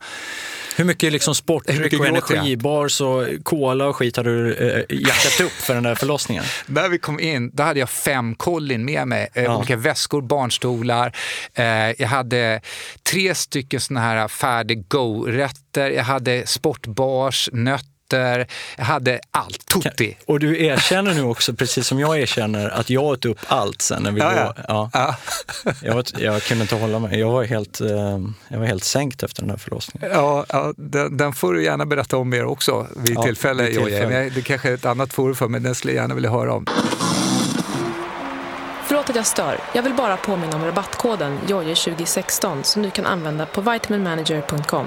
Hur mycket liksom Hur sportdryck mycket energibars och cola och skit har du eh, jackat upp för den där förlossningen? (laughs) När vi kom in, då hade jag fem kollin med mig. Eh, Ja. Olika väskor, barnstolar. Eh, jag hade tre stycken såna här färdig go-rätter. Jag hade sportbars, nötter. Jag hade allt. Tutti. Och du erkänner nu också, precis som jag erkänner, att jag åt upp allt sen när vi Ja, ja, ja. ja. Ja. jag, var, jag kunde inte hålla mig. Jag var helt, eh, jag var helt sänkt efter den här förlossningen. Ja, ja den, den får du gärna berätta om mer också vid Ja, tillfälle. vid tillfälle. Det kanske är ett annat forum för men den skulle jag gärna vilja höra om. Förlåt att jag stör. Jag vill bara påminna om rabattkoden JOJE2016 som du kan använda på vitaminmanager.com.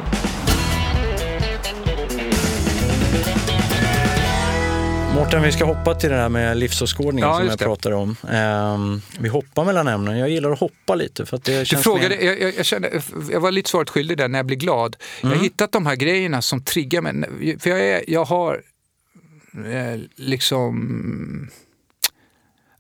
Mårten, vi ska hoppa till det här med livsåskådningen Ja, som jag det. pratade om. Ehm, vi hoppar mellan ämnen. Jag gillar att hoppa lite för att det Du känns frågade, mer... jag, jag, kände, jag var lite svaret skyldig där när jag blir glad. Jag har hittat de här grejerna som triggar mig. För jag, är, jag har eh, liksom...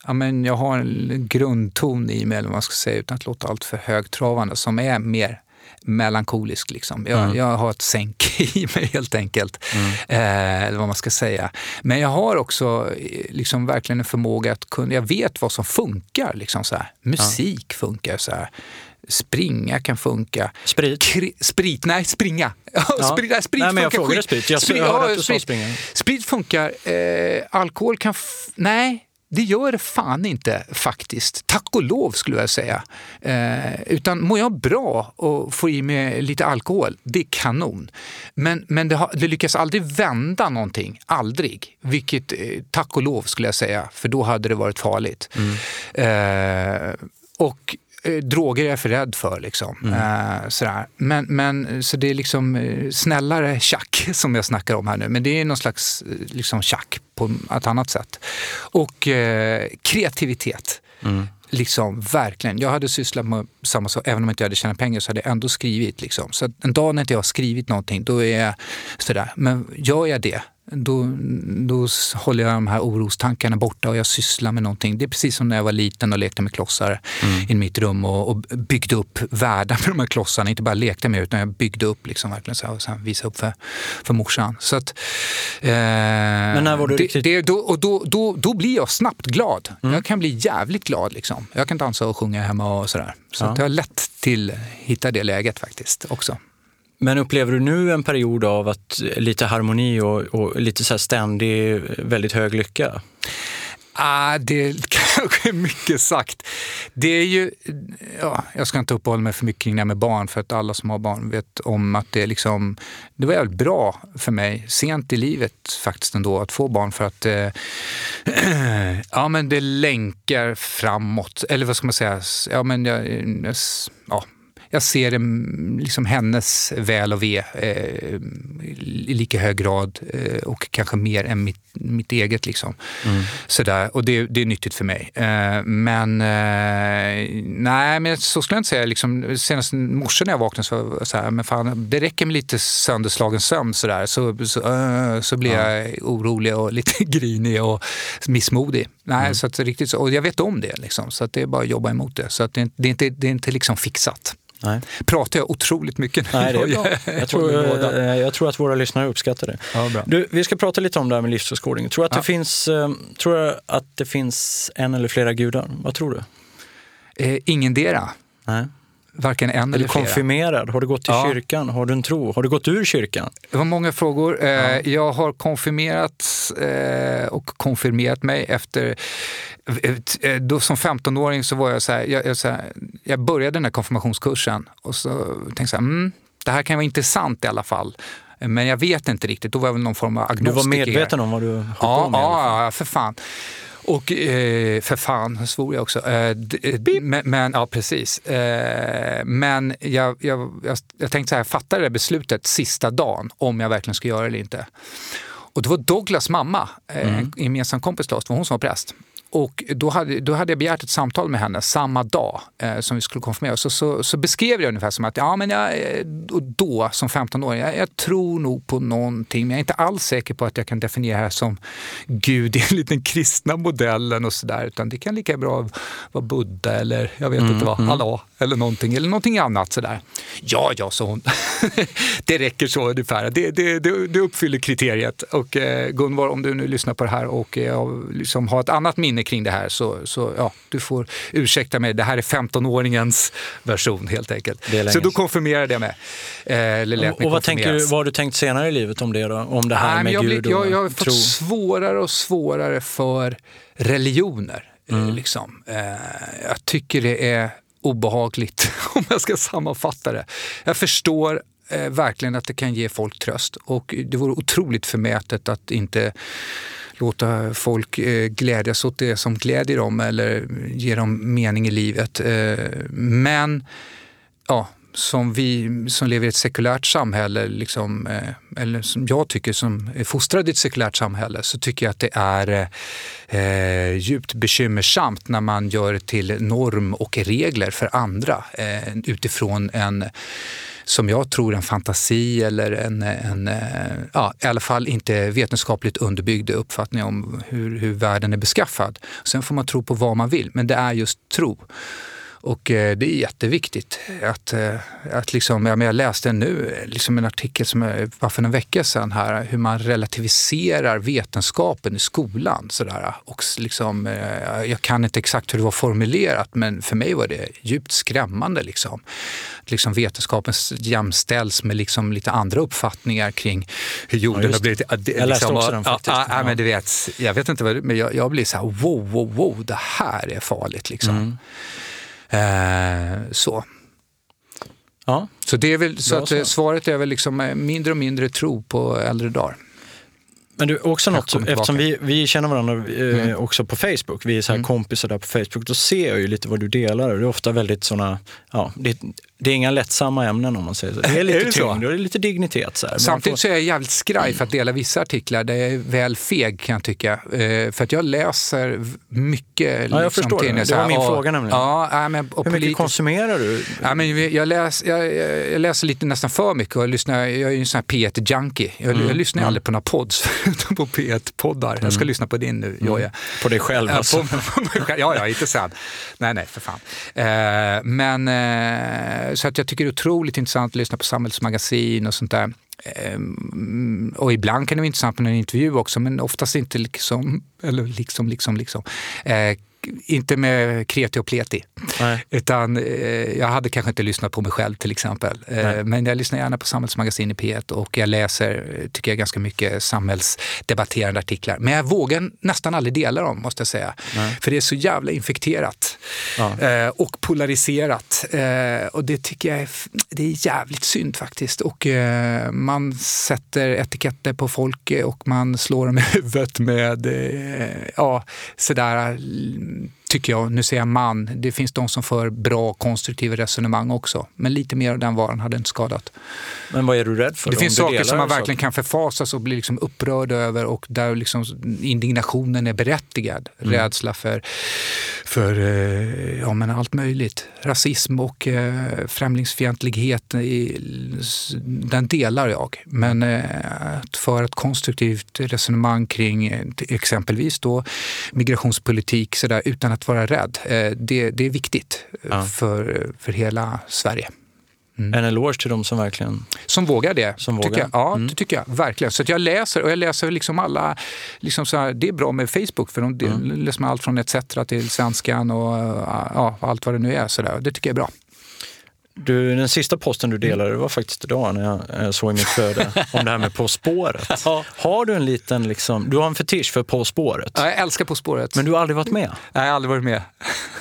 Ja, men jag har en grundton i mig, eller vad man ska säga, utan att låta allt för högtravande, som är mer melankolisk. Liksom. Jag, jag har ett sänk (laughs) i mig helt enkelt. Eh, eller vad man ska säga. Men jag har också eh, liksom verkligen en förmåga att kunna, jag vet vad som funkar. Liksom så här. Musik funkar så här. Springa kan funka. Sprit? Kri- sprit, nej springa. (laughs) Ja. sprit, nej, sprit Nej, men jag funkar skit. sprit. Jag att du sa sprit. springa. Sprit funkar. Eh, alkohol kan... Nej, det gör det fan inte faktiskt. Tack och lov skulle jag säga. Eh, utan mår jag bra och får i mig lite alkohol, det är kanon. Men, men det, har, det lyckas aldrig vända någonting. Aldrig. Vilket, eh, tack och lov skulle jag säga, för då hade det varit farligt. Eh, och droger är jag för rädd för. Liksom. Eh, sådär. Men, men, så det är liksom eh, snällare tjack (laughs) som jag snackar om här nu. Men det är någon slags eh, liksom, tjack på ett annat sätt. Och eh, kreativitet. Liksom, verkligen. Jag hade sysslat med samma sak, även om jag inte hade tjänat pengar så hade jag ändå skrivit. Liksom. Så en dag när inte jag har skrivit någonting, då är jag sådär. Men gör jag det, då, då håller jag de här orostankarna borta och jag sysslar med någonting. Det är precis som när jag var liten och lekte med klossar mm. i mitt rum och, och byggde upp världar med de här klossarna. Inte bara lekte med utan jag byggde upp liksom verkligen så här, och sen visade upp för, för morsan. Så att, eh, Men när var du det, riktigt... det, då, och då, då, då blir jag snabbt glad. Mm. Jag kan bli jävligt glad. Liksom. Jag kan dansa och sjunga hemma och sådär. Så ja. jag har lätt till att hitta det läget faktiskt också. Men upplever du nu en period av att lite harmoni och, och lite så ständig, väldigt hög lycka? Ah, det (laughs) är kanske mycket sagt. Det är ju, ja, jag ska inte uppehålla mig för mycket kring det här med barn för att alla som har barn vet om att det, liksom, det var jävligt bra för mig sent i livet faktiskt ändå att få barn för att eh, (clears throat) ja, men det länkar framåt. Eller vad ska man säga? Ja, men jag, ja, jag ser liksom hennes väl och ve eh, i lika hög grad eh, och kanske mer än mitt, mitt eget. Liksom. Mm. Sådär. Och det, det är nyttigt för mig. Eh, men eh, nej, men så skulle jag inte säga. Liksom, senast morse när jag vaknade så så här, men fan, det räcker med lite sönderslagen sömn sådär, så, så, uh, så blir ja. jag orolig och (laughs) lite grinig och missmodig. Nej, mm. så att riktigt och jag vet om det, liksom, så att det är bara att jobba emot det. Så att det, det är inte, det är inte liksom fixat. Nej. Pratar jag otroligt mycket nu? Nej, det är bra. Jag tror, eh, jag tror att våra lyssnare uppskattar det. Ja, bra. Du, vi ska prata lite om det här med livsåskådning. Tror, att ja. det finns, eh, tror du att det finns en eller flera gudar? Vad tror du? Eh, ingendera. Nej varken en eller, eller konfirmerad? Har du gått i ja. kyrkan? Har du en tro? Har du gått ur kyrkan? Det var många frågor. Eh, ja. Jag har konfirmerat eh, och konfirmerat mig efter... Eh, då som 15-åring så var jag så här, jag, jag, så här, jag började den här konfirmationskursen och så tänkte jag mm, det här kan vara intressant i alla fall. Men jag vet inte riktigt. Då var jag väl någon form av agnostiker. Du var medveten om vad du höll ja, på med? Ja, för fan. Och eh, för fan svor jag också. Eh, men, men, ja, precis. Eh, men jag, jag, jag, jag tänkte så här, jag fattade det beslutet sista dagen om jag verkligen ska göra det eller inte. Och det var Douglas mamma, eh, mm. en gemensam kompis till oss, det var hon som var präst. Och då hade, då hade jag begärt ett samtal med henne samma dag eh, som vi skulle konfirmera oss. Så, så, så, beskrev jag ungefär som att ja, men jag, eh, då som 15-åring, jag, jag, tror nog på någonting men jag är inte alls säker på att jag kan definiera det här som Gud enligt den kristna modellen och sådär. Utan det kan lika bra vara Buddha eller jag vet mm, inte vad, mm. Allah eller någonting, eller någonting annat sådär. Ja, ja, sa hon. (laughs) det räcker så ungefär. Det, det, det, det uppfyller kriteriet. Och eh, Gunvar, om du nu lyssnar på det här och eh, liksom har ett annat minne kring det här så, så ja, du får ursäkta mig. Det här är 15-åringens version helt enkelt. Så då konfirmerade jag mig. Eh, eller lät och, och vad, tänker du, vad har du tänkt senare i livet om det då? Om det här Nej, med jag Gud och jag, jag har fått svårare och svårare för religioner. Eh, mm. Liksom. Eh, jag tycker det är obehagligt (laughs) om jag ska sammanfatta det. Jag förstår eh, verkligen att det kan ge folk tröst och det vore otroligt förmätet att inte låta folk eh, glädjas åt det som glädjer dem eller ge dem mening i livet. Eh, men ja, som vi som lever i ett sekulärt samhälle, liksom, eh, eller som jag tycker som är fostrad i ett sekulärt samhälle, så tycker jag att det är eh, djupt bekymmersamt när man gör till norm och regler för andra eh, utifrån en som jag tror en fantasi eller en, en eh, ja, i alla fall inte vetenskapligt underbyggd uppfattning om hur, hur världen är beskaffad. Sen får man tro på vad man vill, men det är just tro. Och eh, det är jätteviktigt. Att, eh, att liksom, ja, jag läste nu liksom en artikel som var för en vecka sedan här, hur man relativiserar vetenskapen i skolan. Sådär. Och liksom, eh, jag kan inte exakt hur det var formulerat men för mig var det djupt skrämmande. Liksom. Liksom vetenskapen jämställs med liksom lite andra uppfattningar kring hur jorden ja, har blivit. jag läste liksom, också den faktiskt. Ja, ja, men du vet, jag vet inte vad men jag, jag blir så här wow, wow, wow, det här är farligt. Liksom. Mm. Eh, så. Ja. Så, det är väl, så att, eh, svaret är väl liksom eh, mindre och mindre tro på äldre dagar. Men du, också något, eftersom vi, vi känner varandra eh, mm. också på Facebook, vi är så här mm. kompisar där på Facebook, då ser jag ju lite vad du delar. Det är ofta väldigt sådana, ja, det är det är inga lättsamma ämnen om man säger så. Det är (laughs) lite Är det tyngd och det är lite dignitet. Så här. Samtidigt får- så är jag jävligt skraj för att dela vissa artiklar där jag är väl feg kan jag tycka. Eh, för att jag läser mycket. Ja, jag förstår det. Det var min och- fråga nämligen. Ja, men, och Hur mycket konsumerar du? Ja, men jag, läs, jag, jag läser lite nästan för mycket och lyssnar, jag är ju en sån här P1-junkie. Jag, Mm, jag lyssnar ju aldrig på några pods (laughs) förutom på P1-poddar. Jag ska lyssna på din nu, Jojje. På dig själv Ja, alltså? (laughs) ja, ja, inte sant. Nej, nej, för fan. Eh, men eh, Eh, så att jag tycker det är otroligt intressant att lyssna på samhällsmagasin och sånt där. Ehm, och ibland kan det vara intressant med en intervju också, men oftast inte liksom, eller liksom, liksom, liksom. Eh, inte med kreti och pleti. Nej. Utan eh, jag hade kanske inte lyssnat på mig själv till exempel. Eh, Nej. men jag lyssnar gärna på Samhällsmagasin i P1 och jag läser, tycker jag, ganska mycket samhällsdebatterande artiklar. Men jag vågar nästan aldrig dela dem, måste jag säga. För det är så jävla infekterat Ja. eh, och polariserat. Eh, och det tycker jag är, det är jävligt synd faktiskt. Och eh, man sätter etiketter på folk och man slår dem i huvudet med, eh, ja, sådär tycker jag. Nu säger jag man. Det finns de som för bra konstruktiva resonemang också. Men lite mer av den varan hade inte skadat. Men vad är du rädd för? Det finns saker som man verkligen kan förfasas och bli liksom upprörd över och där liksom indignationen är berättigad. Mm. Rädsla för, för eh, ja, men allt möjligt. Rasism och eh, främlingsfientlighet, i, den delar jag. Men eh, att föra ett konstruktivt resonemang kring eh, exempelvis då migrationspolitik så där, utan att vara rädd, eh, det, det är viktigt eh, Ja. för, för hela Sverige. En eloge till de som verkligen... Som vågar det. Som tycker vågar. Jag. Ja, Mm. det tycker jag. Verkligen. Så att jag läser och jag läser liksom alla, liksom så här, det är bra med Facebook för de Mm. läser man allt från ETC till Svenskan och ja, allt vad det nu är. Så där. Det tycker jag är bra. Du, den sista posten du delade det var faktiskt idag när jag eh, såg i mitt flöde (laughs) om det här med På spåret. (laughs) Ja. Har du en liten, liksom, du har en fetisch för På spåret, Ja, jag älskar På spåret. men du har aldrig varit med? Nej, jag har aldrig varit med.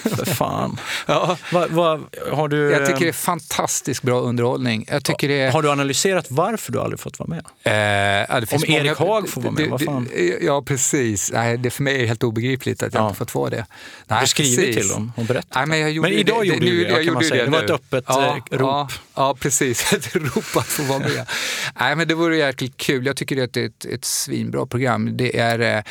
(laughs) För fan. Ja, Va, va, har, du, jag tycker det är fantastiskt bra underhållning. Jag tycker det är... har du analyserat varför du aldrig fått vara med? Eh, ja, det Om Erik Haag får vara med, det- vad fan? det- Ja, precis. Nej, det för mig är det helt obegripligt att jag Ja. inte fått vara det. Nej, du precis. till dem och berättat? Nej, men jag Men idag det, gjorde du det, jag kan gjorde ju säga. Det var ett öppet, ja, rop. Ja, ja, precis. (laughs) Ett rop att få vara med. (laughs) Nej, men det vore jäkligt kul. Jag tycker att det är ett, ett svinbra program. Det är eh,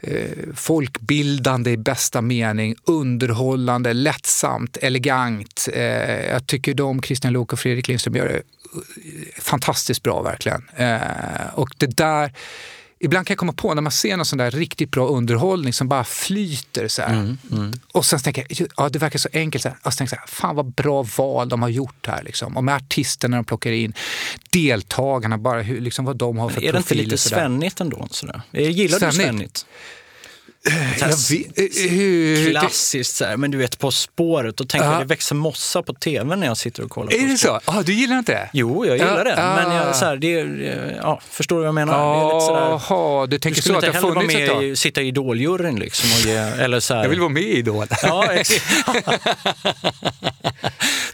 eh, folkbildande i bästa mening, underhållande, lättsamt, elegant. Eh, jag tycker de, Christian Lok och Fredrik Lindström, gör det fantastiskt bra verkligen. Och det där Ibland kan jag komma på när man ser någon sån där riktigt bra underhållning som bara flyter så här. Och sen tänker jag, ja det verkar så enkelt. Så här. Och så tänker jag, fan vad bra val de har gjort här. Liksom. Och med artisterna de plockar in, deltagarna, bara hur, liksom, vad de har för Är det inte lite svennigt ändå? Sådär? Gillar du Svennigt? Vet, eh, Klassiskt så här, men du vet På spåret och tänker Ja. att det växer mossa på tv när jag sitter och kollar är på det så? Ah, du gillar inte det? Jo, jag gillar Ja, det. Men ah. jag, så här, det är, ja, förstår du vad jag menar? så Jaha, du du tänker så skulle att det har funnits ett tag? i, sitta i Idoljuryn liksom och ge, (laughs) eller så här. Jag vill vara med i Idol. Ja,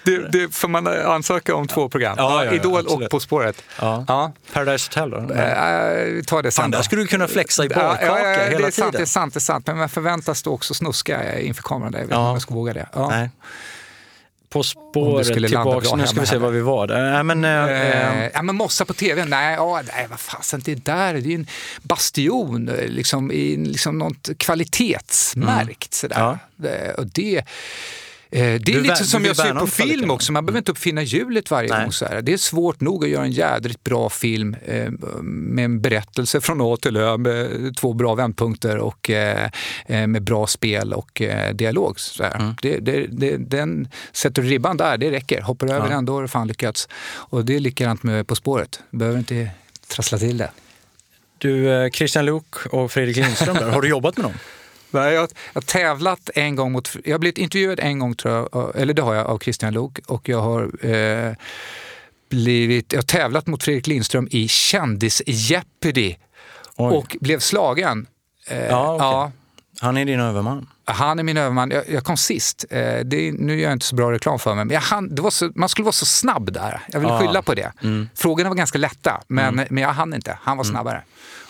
(laughs) det får man ansöka om två program. Ja, ja, ja, Idol absolut. och På spåret. ja. Ja. Paradise Hotel då? Eh, vi tar det sen Fan, där skulle du kunna flexa i Ja, badkaka ja, hela det är sant, tiden. Det är sant, det är sant. Men man förväntas då också snuska inför kameran. Där. Jag vet inte Ja. om jag ska våga det. Ja. Nej. På spåret, skulle tillbaks, bra nu ska vi se var vi var. där. Men, eh, Eh, eh, ja, men Mossa på tv? Nej, ja, nej vad fasen, det där det är en bastion, eh, liksom, i liksom något kvalitetsmärkt. Sådär. Eh, Och det, eh, det är Du lite som jag ser på film också, man behöver inte uppfinna hjulet varje Nej. gång. Så här. Det är svårt nog att göra en jädrigt bra film eh, med en berättelse från A till Ö med två bra vändpunkter och eh, eh, med bra spel och eh, dialog. Så. Mm. Det, det, det, den sätter ribban där, det räcker. Hoppar över Ja. den, då har du fan lyckats. Och det är likadant med På spåret. Behöver inte trassla till det. du, eh, Christian Luuk och Fredrik Lindström där, har du jobbat med dem? (laughs) Nej, jag, har tävlat en gång mot... Jag har blivit intervjuad en gång, tror jag, eller det har jag, av Christian Lok. Och jag har, eh, blivit, jag har tävlat mot Fredrik Lindström i Kändis-Jeopardy och blev slagen. Eh, Ja, okej. ja, Han är din överman. han är min överman. Jag, jag kom sist. Eh, är- nu gör jag inte så bra reklam för mig, men jag hann, det var så, man skulle vara så snabb där. Jag vill Ja. skylla på det. Mm. Frågorna var ganska lätta, men, men jag hann inte. Han var snabbare.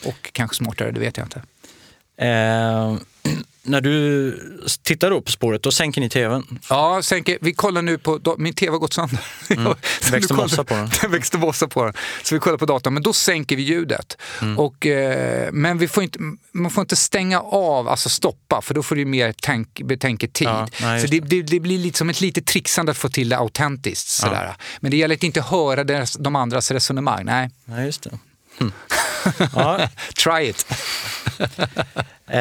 Och kanske smartare, det vet jag inte. Eh, när du tittar på spåret, då sänker ni tvn? Ja, sänker, vi kollar nu på, min tv har gått sönder. Mm. (laughs) Så Växte mossa på den. (laughs) Det växte mossa på den. Så vi kollar på datorn, men då sänker vi ljudet. Mm. Och, eh, men vi får inte, man får inte stänga av, alltså stoppa, för då får du mer tänk, betänketid. Ja, nej, så det, det, det blir lite som ett litet trixande att få till det autentiskt. Sådär. Men det gäller att inte höra deras, de andras resonemang. Nej, Nej, just det. Hm. (laughs) Ja, (laughs) try it. eh, (laughs)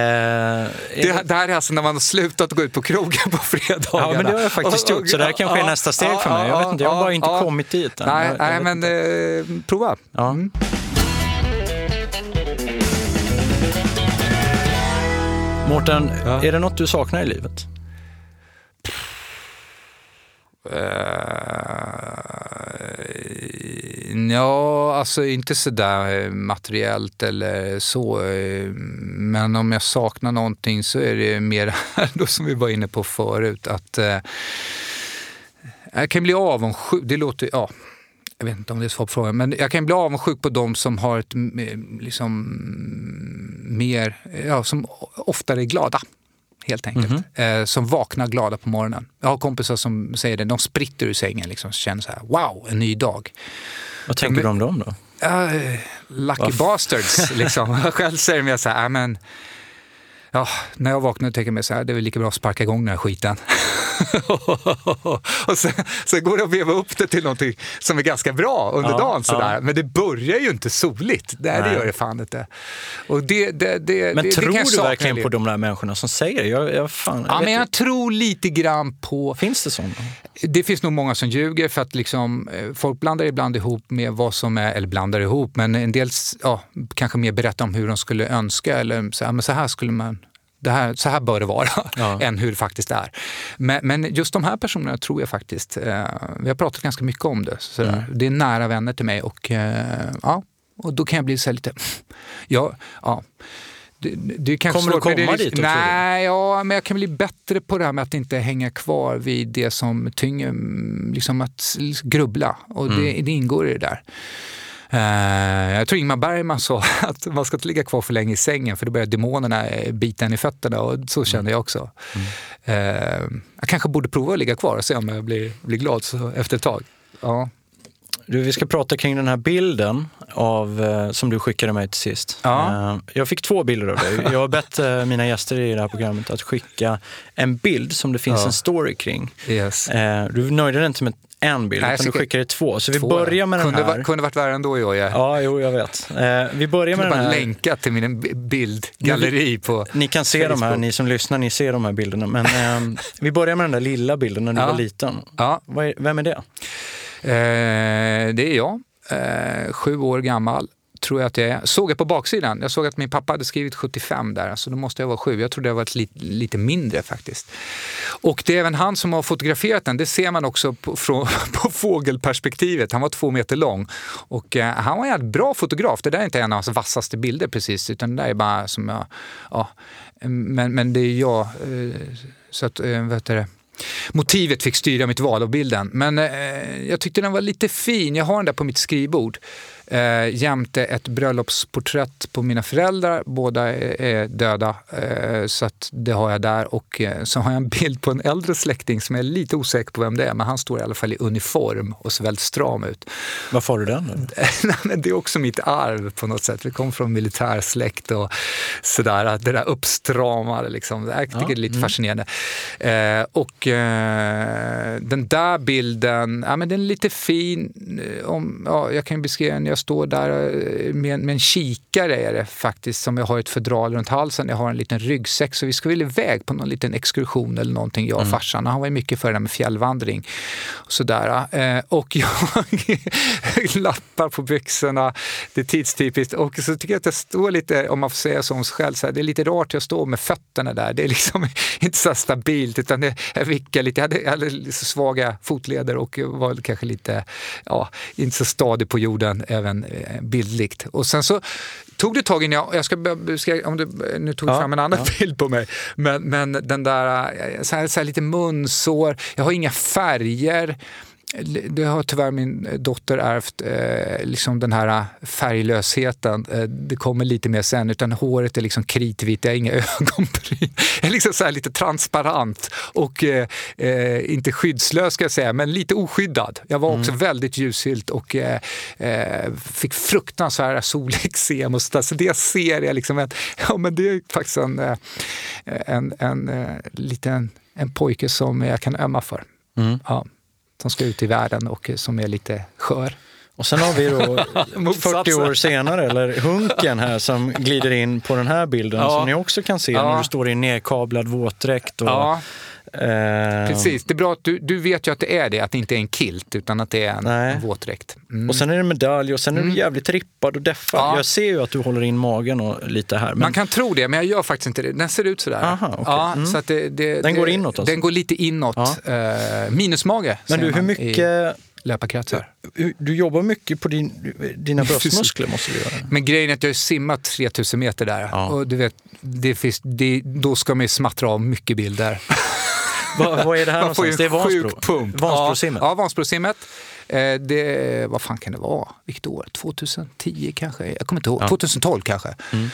Det, det här är alltså när man har slutat gå ut på krogen på fredagarna. Ja, men det har jag faktiskt Och- och- gjort, så det här kanske är nästa steg ja, för mig. Jag vet inte, jag har bara inte kommit dit än. Nej, Jag- nej men eh, prova. Mm. Mårten, är det något du saknar i livet? Eh, ja, alltså inte sådär eh, materiellt eller så. Eh, men om jag saknar någonting så är det mer då som vi var inne på förut. Att eh, jag kan bli avundsjuk. Det låter, ja, jag vet inte om det är svar på frågan, men jag kan bli avundsjuk på de som har ett eh, liksom mer, ja, som oftare är glada. Helt enkelt. Eh, som vaknar glada på morgonen. Jag har kompisar som säger det, de spritter ur sängen liksom, och känner så här, wow, en ny dag. Vad tänker Men- du om dem då? Uh, lucky Varför? bastards, liksom. (laughs) Själv säger de så här, "Ja, men, ja, när jag vaknar tänker jag mig så här, det är väl lika bra att sparka igång den här skiten. (laughs) och sen, sen går det att veva upp det till någonting som är ganska bra under Ja, dagen. Sådär. ja. Men det börjar ju inte soligt. Nej, det Nej. gör det fan inte. Och det, det, det, Men det, det tror jag du verkligen på de där människorna som säger det? Jag, jag, fan, Ja, vet men jag inte. tror lite grann på... Finns det sådana? Det finns nog många som ljuger för att liksom, eh, folk blandar ibland ihop med vad som är, eller blandar ihop, men en del ja, kanske mer berättar om hur de skulle önska eller så här, men så här skulle man det här, så här bör det vara, (laughs) Ja. än hur det faktiskt är. Men, men just de här personerna tror jag faktiskt, eh, vi har pratat ganska mycket om det. Mm. Det är nära vänner till mig och, eh, ja, och då kan jag bli så här lite, (laughs) ja, ja. Det, det Kommer du det komma liksom- dit? Nej, ja, men jag kan bli bättre på det här med att inte hänga kvar vid det som tynger, liksom att grubbla. Och det, Mm. det ingår i det där. Eh, jag tror Ingmar Bergman sa (laughs) att man ska inte ligga kvar för länge i sängen för då börjar demonerna eh, bita en i fötterna och så kände jag också. Eh, jag kanske borde prova att ligga kvar och se om jag blir, blir glad så, efter ett tag. Ja. Du, vi ska prata kring den här bilden av, som du skickade mig till sist. Ja. Jag fick två bilder av dig. Jag har bett mina gäster i det här programmet att skicka en bild som det finns Ja. en story kring. Yes. Du nöjde dig inte med en bild, Nej, utan du skickade två. Så vi Två, börjar med kunde, den här. va- kunde varit värre ändå Jojje. Ja, jo, jag vet. Eh, vi börjar med den bara här. länka till min bildgalleri på Ni kan se de här, Facebook. ni som lyssnar, ni ser de här bilderna. Men eh, vi börjar med den där lilla bilden när du Ja. var liten. Ja, vem är det? Eh, det är jag, eh, sju år gammal tror jag att jag är. Såg jag på baksidan, jag såg att min pappa hade skrivit 75 där, så då måste jag vara sju. Jag trodde jag var lite, lite mindre faktiskt. Och det är även han som har fotograferat den, det ser man också på, från, (laughs) på fågelperspektivet. Han var två meter lång och eh, han var en jävligt bra fotograf. Det där är inte en av hans vassaste bilder precis, utan det där är bara som jag, ja, men, men det är jag. Eh, så att, eh, vad heter det? Motivet fick styra mitt val av bilden. Men eh, jag tyckte den var lite fin. Jag har den där på mitt skrivbord. Eh, jämte ett bröllopsporträtt på mina föräldrar. Båda är, döda, eh, så det har jag där. Och eh, så har jag en bild på en äldre släkting som jag är lite osäker på vem det är. Men han står i alla fall i uniform och ser väldigt stram ut. Varför har du den? (laughs) Det är också mitt arv på något sätt. Vi kom från militärsläkt och sådär. att Det där uppstramade liksom. Jag tycker Ja, det är lite mm. fascinerande. Eh, och eh, den där bilden, ja men den är lite fin. eh, Om, ja, jag kan beskriva den, jag står där eh, med, med en kikare är det faktiskt som jag har ett fodral runt halsen. Jag har en liten ryggsäck så vi väl iväg på någon liten exkursion eller någonting jag och farsan. Han var ju mycket för det där med fjällvandring. Och, sådär. Eh, och (laughs) jag lappar på byxorna, det är tidstypiskt. Och så tycker jag att jag står lite, om man får säga så om sig själv, så här, det är lite rart jag står med fötterna där. Det är liksom (laughs) inte så stabilt utan det, jag vickar lite. Jag hade, jag hade så svaga fotleder och var kanske lite, ja, inte så stadig på jorden även eh, bildligt. Och sen så tog det ett tag innan jag, jag ska, ska om du, nu tog du Ja, fram en annan ja. bild på mig, men, men den där, eh, så här, så här lite munsår, jag har inga färger. Det har tyvärr min dotter ärvt, eh, liksom den här färglösheten. Eh, det kommer lite mer sen, utan håret är liksom kritvitt, jag har inga (laughs) ögonbryn. Jag är liksom så lite transparent och eh, eh, inte skyddslös ska jag säga, men lite oskyddad. Jag var också mm. väldigt ljushylt och eh, eh, fick fruktansvärda solexem och så, så det ser jag liksom, en, (laughs) ja men det är faktiskt en, en, en, en liten en pojke som jag kan ömma för. Mm. Ja som ska ut i världen och som är lite skör. Och sen har vi då (laughs) 40 år senare, eller Hunken här som glider in på den här bilden ja. som ni också kan se ja. när du står i en nedkablad våtdräkt. Och, ja. Eh, Precis, det är bra att du, du vet ju att det är det, att det inte är en kilt utan att det är en, en våtdräkt. Mm. Och sen är det medalj och sen är du mm. jävligt rippad och deffad. Ja. Jag ser ju att du håller in magen och lite här. Men... Man kan tro det, men jag gör faktiskt inte det. Den ser ut sådär. Aha, okay. ja, mm. så att det, det, den går inåt alltså? Den går lite inåt. Ja. Uh, minusmage, Men du, hur mycket... Löparkretsar. Du jobbar mycket på din, dina (laughs) bröstmuskler måste du göra. Men grejen är att jag har simmat 3000 meter där. Ja. Och du vet, det finns, det, då ska man ju smattra av mycket bilder. (laughs) vad, vad är det här man får någonstans? Det är Vansbro? Pump. Vansbrosimmet? Ja, ja Vansbrosimmet. Eh, det, vad fan kan det vara? Vilket år? 2010 kanske? Jag kommer inte ihåg. Ja. 2012 kanske. Mm.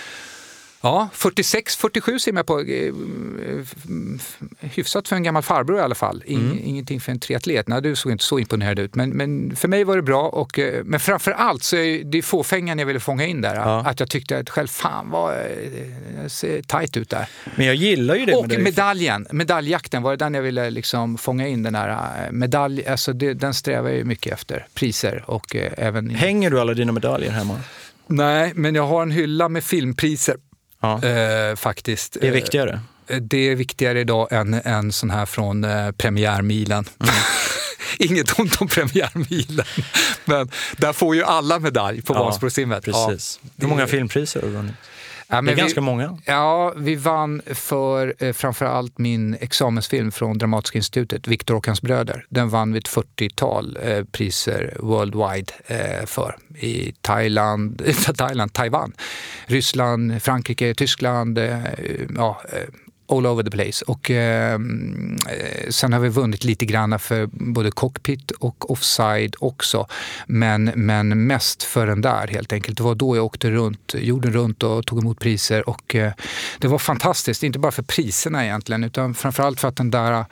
Ja, 46-47 simmar jag på. Eh, hyfsat för en gammal farbror i alla fall. In, mm. Ingenting för en triatlet. Nej, du såg inte så imponerad ut. Men, men för mig var det bra. Och, eh, men framför allt så är det fåfängan jag ville fånga in där. Ja. Att jag tyckte att själv, fan vad eh, ser tajt ut där. Men jag gillar ju det. Och med medaljen, medaljjakten var det den jag ville liksom fånga in. Den här medalj, alltså det, den strävar jag ju mycket efter. Priser och även... Hänger du alla dina medaljer hemma? Nej, men jag har en hylla med filmpriser Ja. Eh, faktiskt. Det är viktigare? Eh, det är viktigare idag än en sån här från eh, premiärmilen. Mm. (laughs) Inget ont om premiärmilen, men där får ju alla medalj på ja, Vansbrosimmet. Precis. Ja, Hur många filmpriser har du vunnit? Ja, det är ganska vi, många. Ja, vi vann för eh, framförallt min examensfilm från Dramatiska institutet, Viktor och hans bröder. Den vann vi ett 40-tal eh, priser worldwide eh, för. I Thailand, (laughs) Thailand, Taiwan, Ryssland, Frankrike, Tyskland, eh, ja, eh, all over the place. Och ehm, eh, sen har vi vunnit lite grann för både cockpit och offside också. Men, men mest för den där helt enkelt. Det var då jag åkte runt, jorden runt och tog emot priser. Och eh, det var fantastiskt, inte bara för priserna egentligen utan framförallt för att den där eh,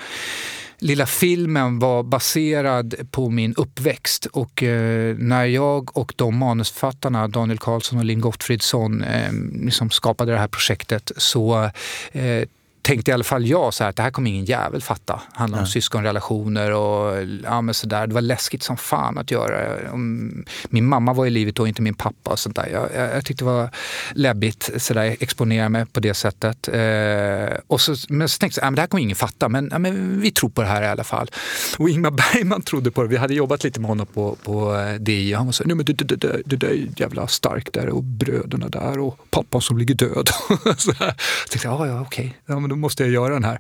lilla filmen var baserad på min uppväxt och eh, när jag och de manusförfattarna, Daniel Karlsson och Linn Gottfridsson, eh, liksom skapade det här projektet så eh, tänkte i alla fall jag så här, att det här kommer ingen jävel fatta. Det handlar om syskonrelationer och ja, men så där. Det var läskigt som fan att göra. Min mamma var i livet och inte min pappa. och sånt där. Jag, jag, jag tyckte det var läbbigt så där, exponera mig på det sättet. Eh, och så, men så tänkte jag, ja, men det här kommer ingen fatta, men, ja, men vi tror på det här i alla fall. Och Ingmar (laughs) Bergman trodde på det. Vi hade jobbat lite med honom på, på eh, DI och han var så men det, där är jävla starkt där och bröderna där och pappan som ligger död. (laughs) så här. Jag tänkte, ja, ja okej, ja, men måste jag göra den här.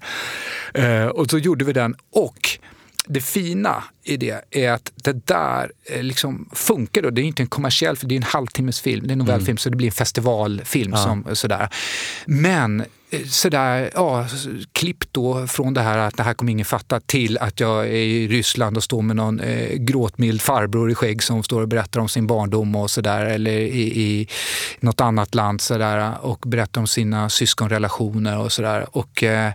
Eh, och så gjorde vi den. Och det fina i det är att det där eh, liksom funkar. Då. Det är inte en kommersiell film, det är en halvtimmes film. Det är en novellfilm mm. så det blir en festivalfilm. Ja. Som, sådär. Men sådär, ja, klipp då från det här att det här kommer ingen fatta till att jag är i Ryssland och står med någon eh, gråtmild farbror i skägg som står och berättar om sin barndom och sådär eller i, i något annat land sådär och berättar om sina syskonrelationer och sådär. Och eh,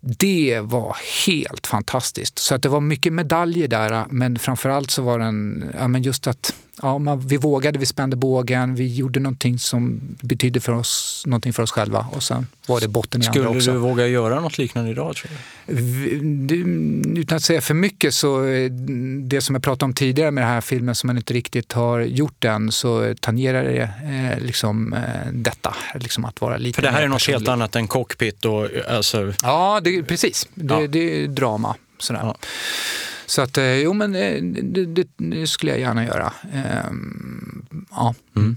det var helt fantastiskt. Så att det var mycket medaljer där men framförallt så var den, ja men just att ja, man, vi vågade, vi spände bågen, vi gjorde någonting som betydde för oss, någonting för oss själva och sen var det botten i Skulle andra också. Skulle du våga göra något liknande idag tror du? Utan att säga för mycket så, eh, det som jag pratade om tidigare med den här filmen som man inte riktigt har gjort än, så tangerar det eh, liksom eh, detta. Liksom att vara lite För det här är något helt annat än cockpit och alltså... Ja, det, precis. Det, ja. det är drama. Sådär. Ja. Så att, eh, jo men eh, det, det, det skulle jag gärna göra. Ehm, ja. Mm.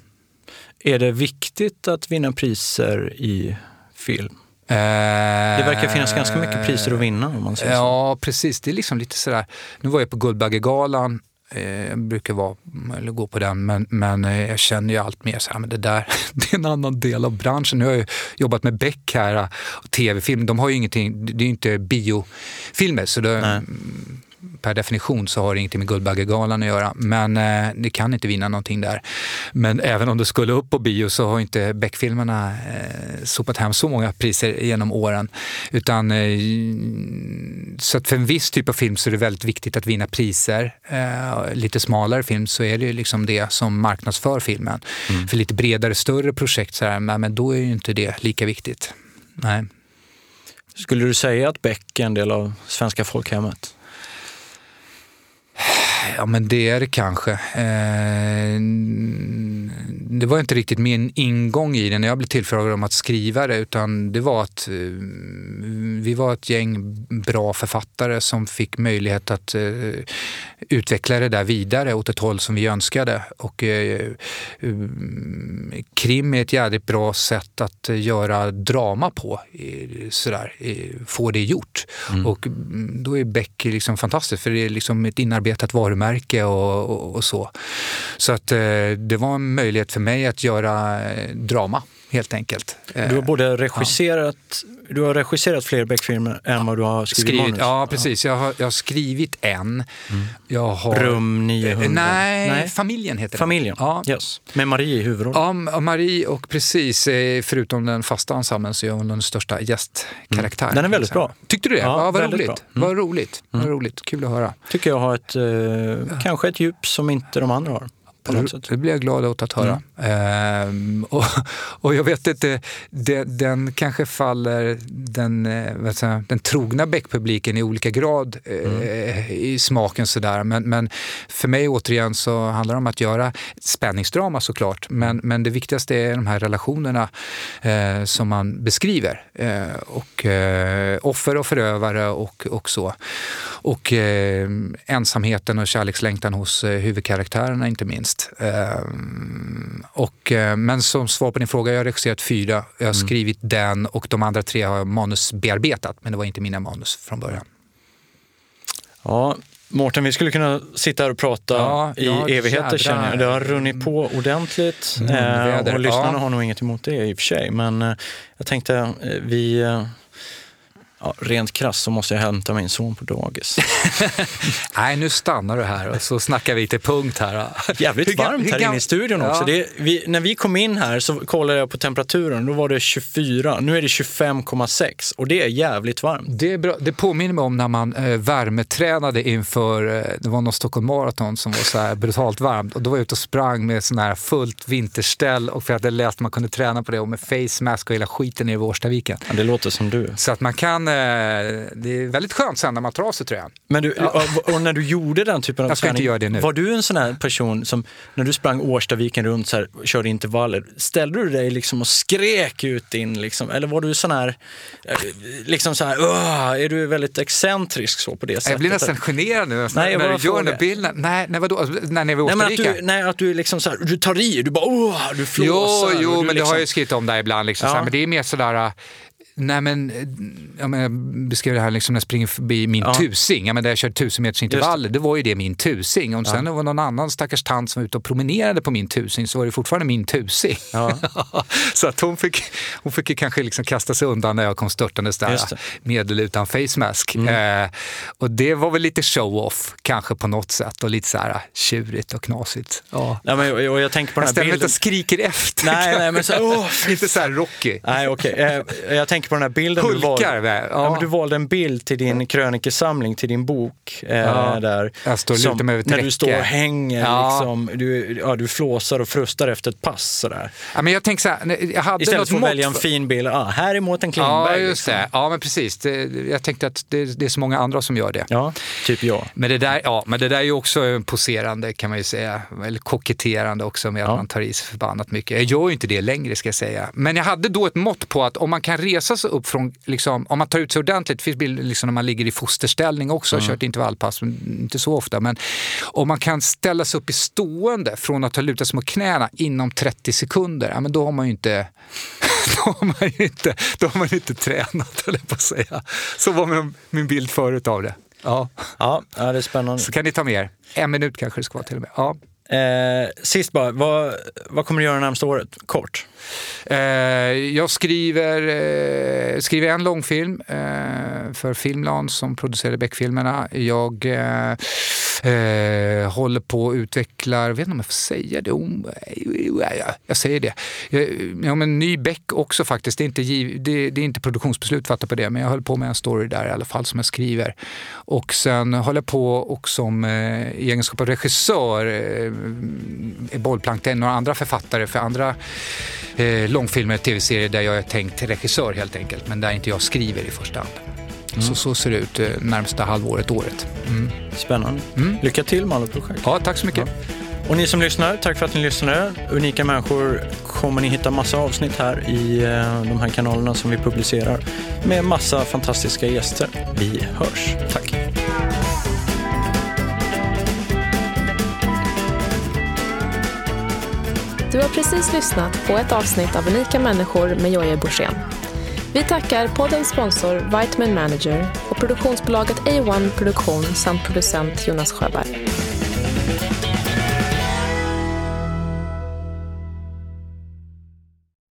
Är det viktigt att vinna priser i film? Det verkar finnas ganska mycket priser att vinna om man säger Ja, så. precis. Det är liksom lite sådär. Nu var jag på Guldbaggegalan eh, jag brukar vara, eller gå på den, men, men jag känner ju allt mer så här, men det där (laughs) det är en annan del av branschen. Nu har jag jobbat med Beck här och tv-film. De har ju ingenting, det är ju inte biofilmer. Så det, per definition så har det ingenting med Guldbaggegalan att göra. Men eh, det kan inte vinna någonting där. Men även om det skulle upp på bio så har inte Beck-filmerna eh, sopat hem så många priser genom åren. Utan, eh, så att för en viss typ av film så är det väldigt viktigt att vinna priser. Eh, lite smalare film så är det liksom det som marknadsför filmen. Mm. För lite bredare, större projekt så här, men då är ju inte det lika viktigt. Nej. Skulle du säga att Beck är en del av svenska folkhemmet? Ja, men det är det kanske. Eh, det var inte riktigt min ingång i det när jag blev tillfrågad om att skriva det, utan det var att eh, vi var ett gäng bra författare som fick möjlighet att eh, utveckla det där vidare åt ett håll som vi önskade. Och krim är ett jävligt bra sätt att göra drama på, sådär, få det gjort. Mm. Och mm, då är Beck liksom fantastiskt, för det är liksom ett inarbetat varumärke varumärke och, och, och så. Så att eh, det var en möjlighet för mig att göra eh, drama helt enkelt. Du har både regisserat, ja. du har regisserat fler Beck-filmer än vad du har skrivit, skrivit manus? Ja, precis. Jag har, jag har skrivit en. Mm. Jag har, Rum 900? Nej, nej, Familjen heter Familjen, den. Ja. Yes. Med Marie i huvudrollen? Ja, Marie och precis, eh, förutom den fasta ensemblen så är hon den största gästkaraktären. Mm. Den är väldigt bra. Tyckte du det? Ja, ja vad roligt. Mm. Vad roligt. Mm. Vad roligt. Kul att höra. Tycker jag har ett, eh, kanske ett djup som inte de andra har på något sätt. Det blir jag glad åt att höra. Mm. Ehm, och, (laughs) och, jag vet inte, det, den kanske faller den, eh, säga, den trogna Beck-publiken i olika grad eh, mm. i smaken sådär. Men, men för mig återigen så handlar det om att göra spänningsdrama såklart. Men, men det viktigaste är de här relationerna eh, som man beskriver. Eh, och eh, offer och förövare och, och så. Och eh, ensamheten och kärlekslängtan hos huvudkaraktärerna inte minst. Ehm, och, eh, men som svar på din fråga, jag har regisserat fyra. Jag har mm. skrivit den och de andra tre har jag manusbearbetat, men det var inte mina manus från början. Ja, Mårten, vi skulle kunna sitta här och prata ja, i ja, evigheter känner jag. Det har runnit på ordentligt mm, eh, och lyssnarna ja. har nog inget emot det i och för sig. Men eh, jag tänkte, vi Ja, rent krasst så måste jag hämta min son på dagis. (laughs) Nej, nu stannar du här och så snackar vi till punkt här. Jävligt varmt här inne i studion också. Ja. Det, vi, när vi kom in här så kollade jag på temperaturen. Då var det 24. Nu är det 25,6 och det är jävligt varmt. Det, är bra. det påminner mig om när man eh, värmetränade inför, eh, det var någon Stockholm Marathon som var så här brutalt varmt och då var jag ute och sprang med sån här fullt vinterställ och för att jag läste att man kunde träna på det och med face mask och hela skiten i Årstaviken. Ja, det låter som du. Så att man kan det är väldigt skönt sen när man tar av sig tröjan. Men du, ja. och, när du gjorde den typen av Jag ska träning, inte göra det nu. var du en sån här person som när du sprang Årstaviken runt så här, körde intervaller, ställde du dig liksom och skrek ut in liksom, eller var du sån här, eh, liksom så här, är du väldigt excentrisk så på det sättet? Jag blir nästan generad nu nej, när du gör den bilden. Nej, nej vadå, alltså, när ni var i Årstaviken? Nej, att du, nej, att du liksom så här, du tar i, du bara, åh, du flåsar. Jo, jo men liksom... det har jag skrivit om där ibland, liksom, ja. så här, men det är mer sådär Nej men, jag, jag beskrev det här liksom när jag springer förbi min ja. tusing, jag menar, där jag körde tusen meters intervaller, det var ju det min tusing. Om ja. sen det var någon annan stackars tant som var ute och promenerade på min tusing så var det fortfarande min tusing. Ja. (laughs) så att hon fick, hon fick kanske liksom kasta sig undan när jag kom störtandes där, medel utan face mask. Mm. Eh, och det var väl lite show-off kanske på något sätt och lite så här tjurigt och knasigt. Ja. Ja, men, och jag tänker på den här bilden. inte och skriker efter. Nej, nej, men så, (laughs) oh, inte så här Rocky. Nej. Okay. Eh, jag tänker på den här bilden Hulkar, du valde. Ja. Ja, du valde en bild till din krönikesamling, till din bok. Eh, ja. där, jag står som, med när du står och hänger, liksom, du, ja, du flåsar och frustar efter ett pass. Sådär. Ja, men jag tänker så här, jag hade Istället för att välja en fin bild, ah, här är Mårten Klingberg. Ja, just liksom. det. Ja, men precis. Det, jag tänkte att det, det, är så många andra som gör det. Ja, typ jag. Men det där, ja, men det där är ju också poserande kan man ju säga, eller koketterande också med att man tar i sig förbannat mycket. Jag gör ju inte det längre ska jag säga. Men jag hade då ett mått på att om man kan resa sig upp från, liksom, om man tar ut sig ordentligt, det finns bilder liksom när man ligger i fosterställning också, mm. kört intervallpass, men inte så ofta. Men om man kan ställa sig upp i stående från att ha lutat sig mot knäna inom 30 sekunder, ja, men (laughs) då har man ju inte då har man ju inte, då har man inte tränat, eller på att säga. Så var min, min bild förut av det. Ja. Ja, det är spännande. Så kan ni ta med er. En minut kanske det ska vara till och med. Ja. Eh, sist bara, vad, vad kommer du göra närmsta året? Kort. Eh, jag skriver, eh, skriver en långfilm eh, för Filmland som producerade Beck-filmerna. Jag eh, eh, håller på att utveckla, jag vet inte om jag får säga det, jag säger det. Jag, om en ny Beck också faktiskt, det är, inte giv, det, det är inte produktionsbeslut fattat på det, men jag håller på med en story där i alla fall som jag skriver. Och sen håller jag på och som eh, i egenskap av regissör, eh, bollplank till några andra författare för andra eh, långfilmer och tv-serier där jag är tänkt regissör helt enkelt, men där inte jag skriver i första hand. Mm. Så, så ser det ut eh, närmsta halvåret, året. Mm. Spännande. Mm. Lycka till med alla projekt. Ja, tack så mycket. Ja. Och ni som lyssnar, tack för att ni lyssnade. Unika människor kommer ni hitta massa avsnitt här i eh, de här kanalerna som vi publicerar med massa fantastiska gäster. Vi hörs. Tack. Du har precis lyssnat på ett avsnitt av Unika människor med Jojje Borssén. Vi tackar poddens sponsor Vitamin Manager och produktionsbolaget A1 Produktion samt producent Jonas Sjöberg.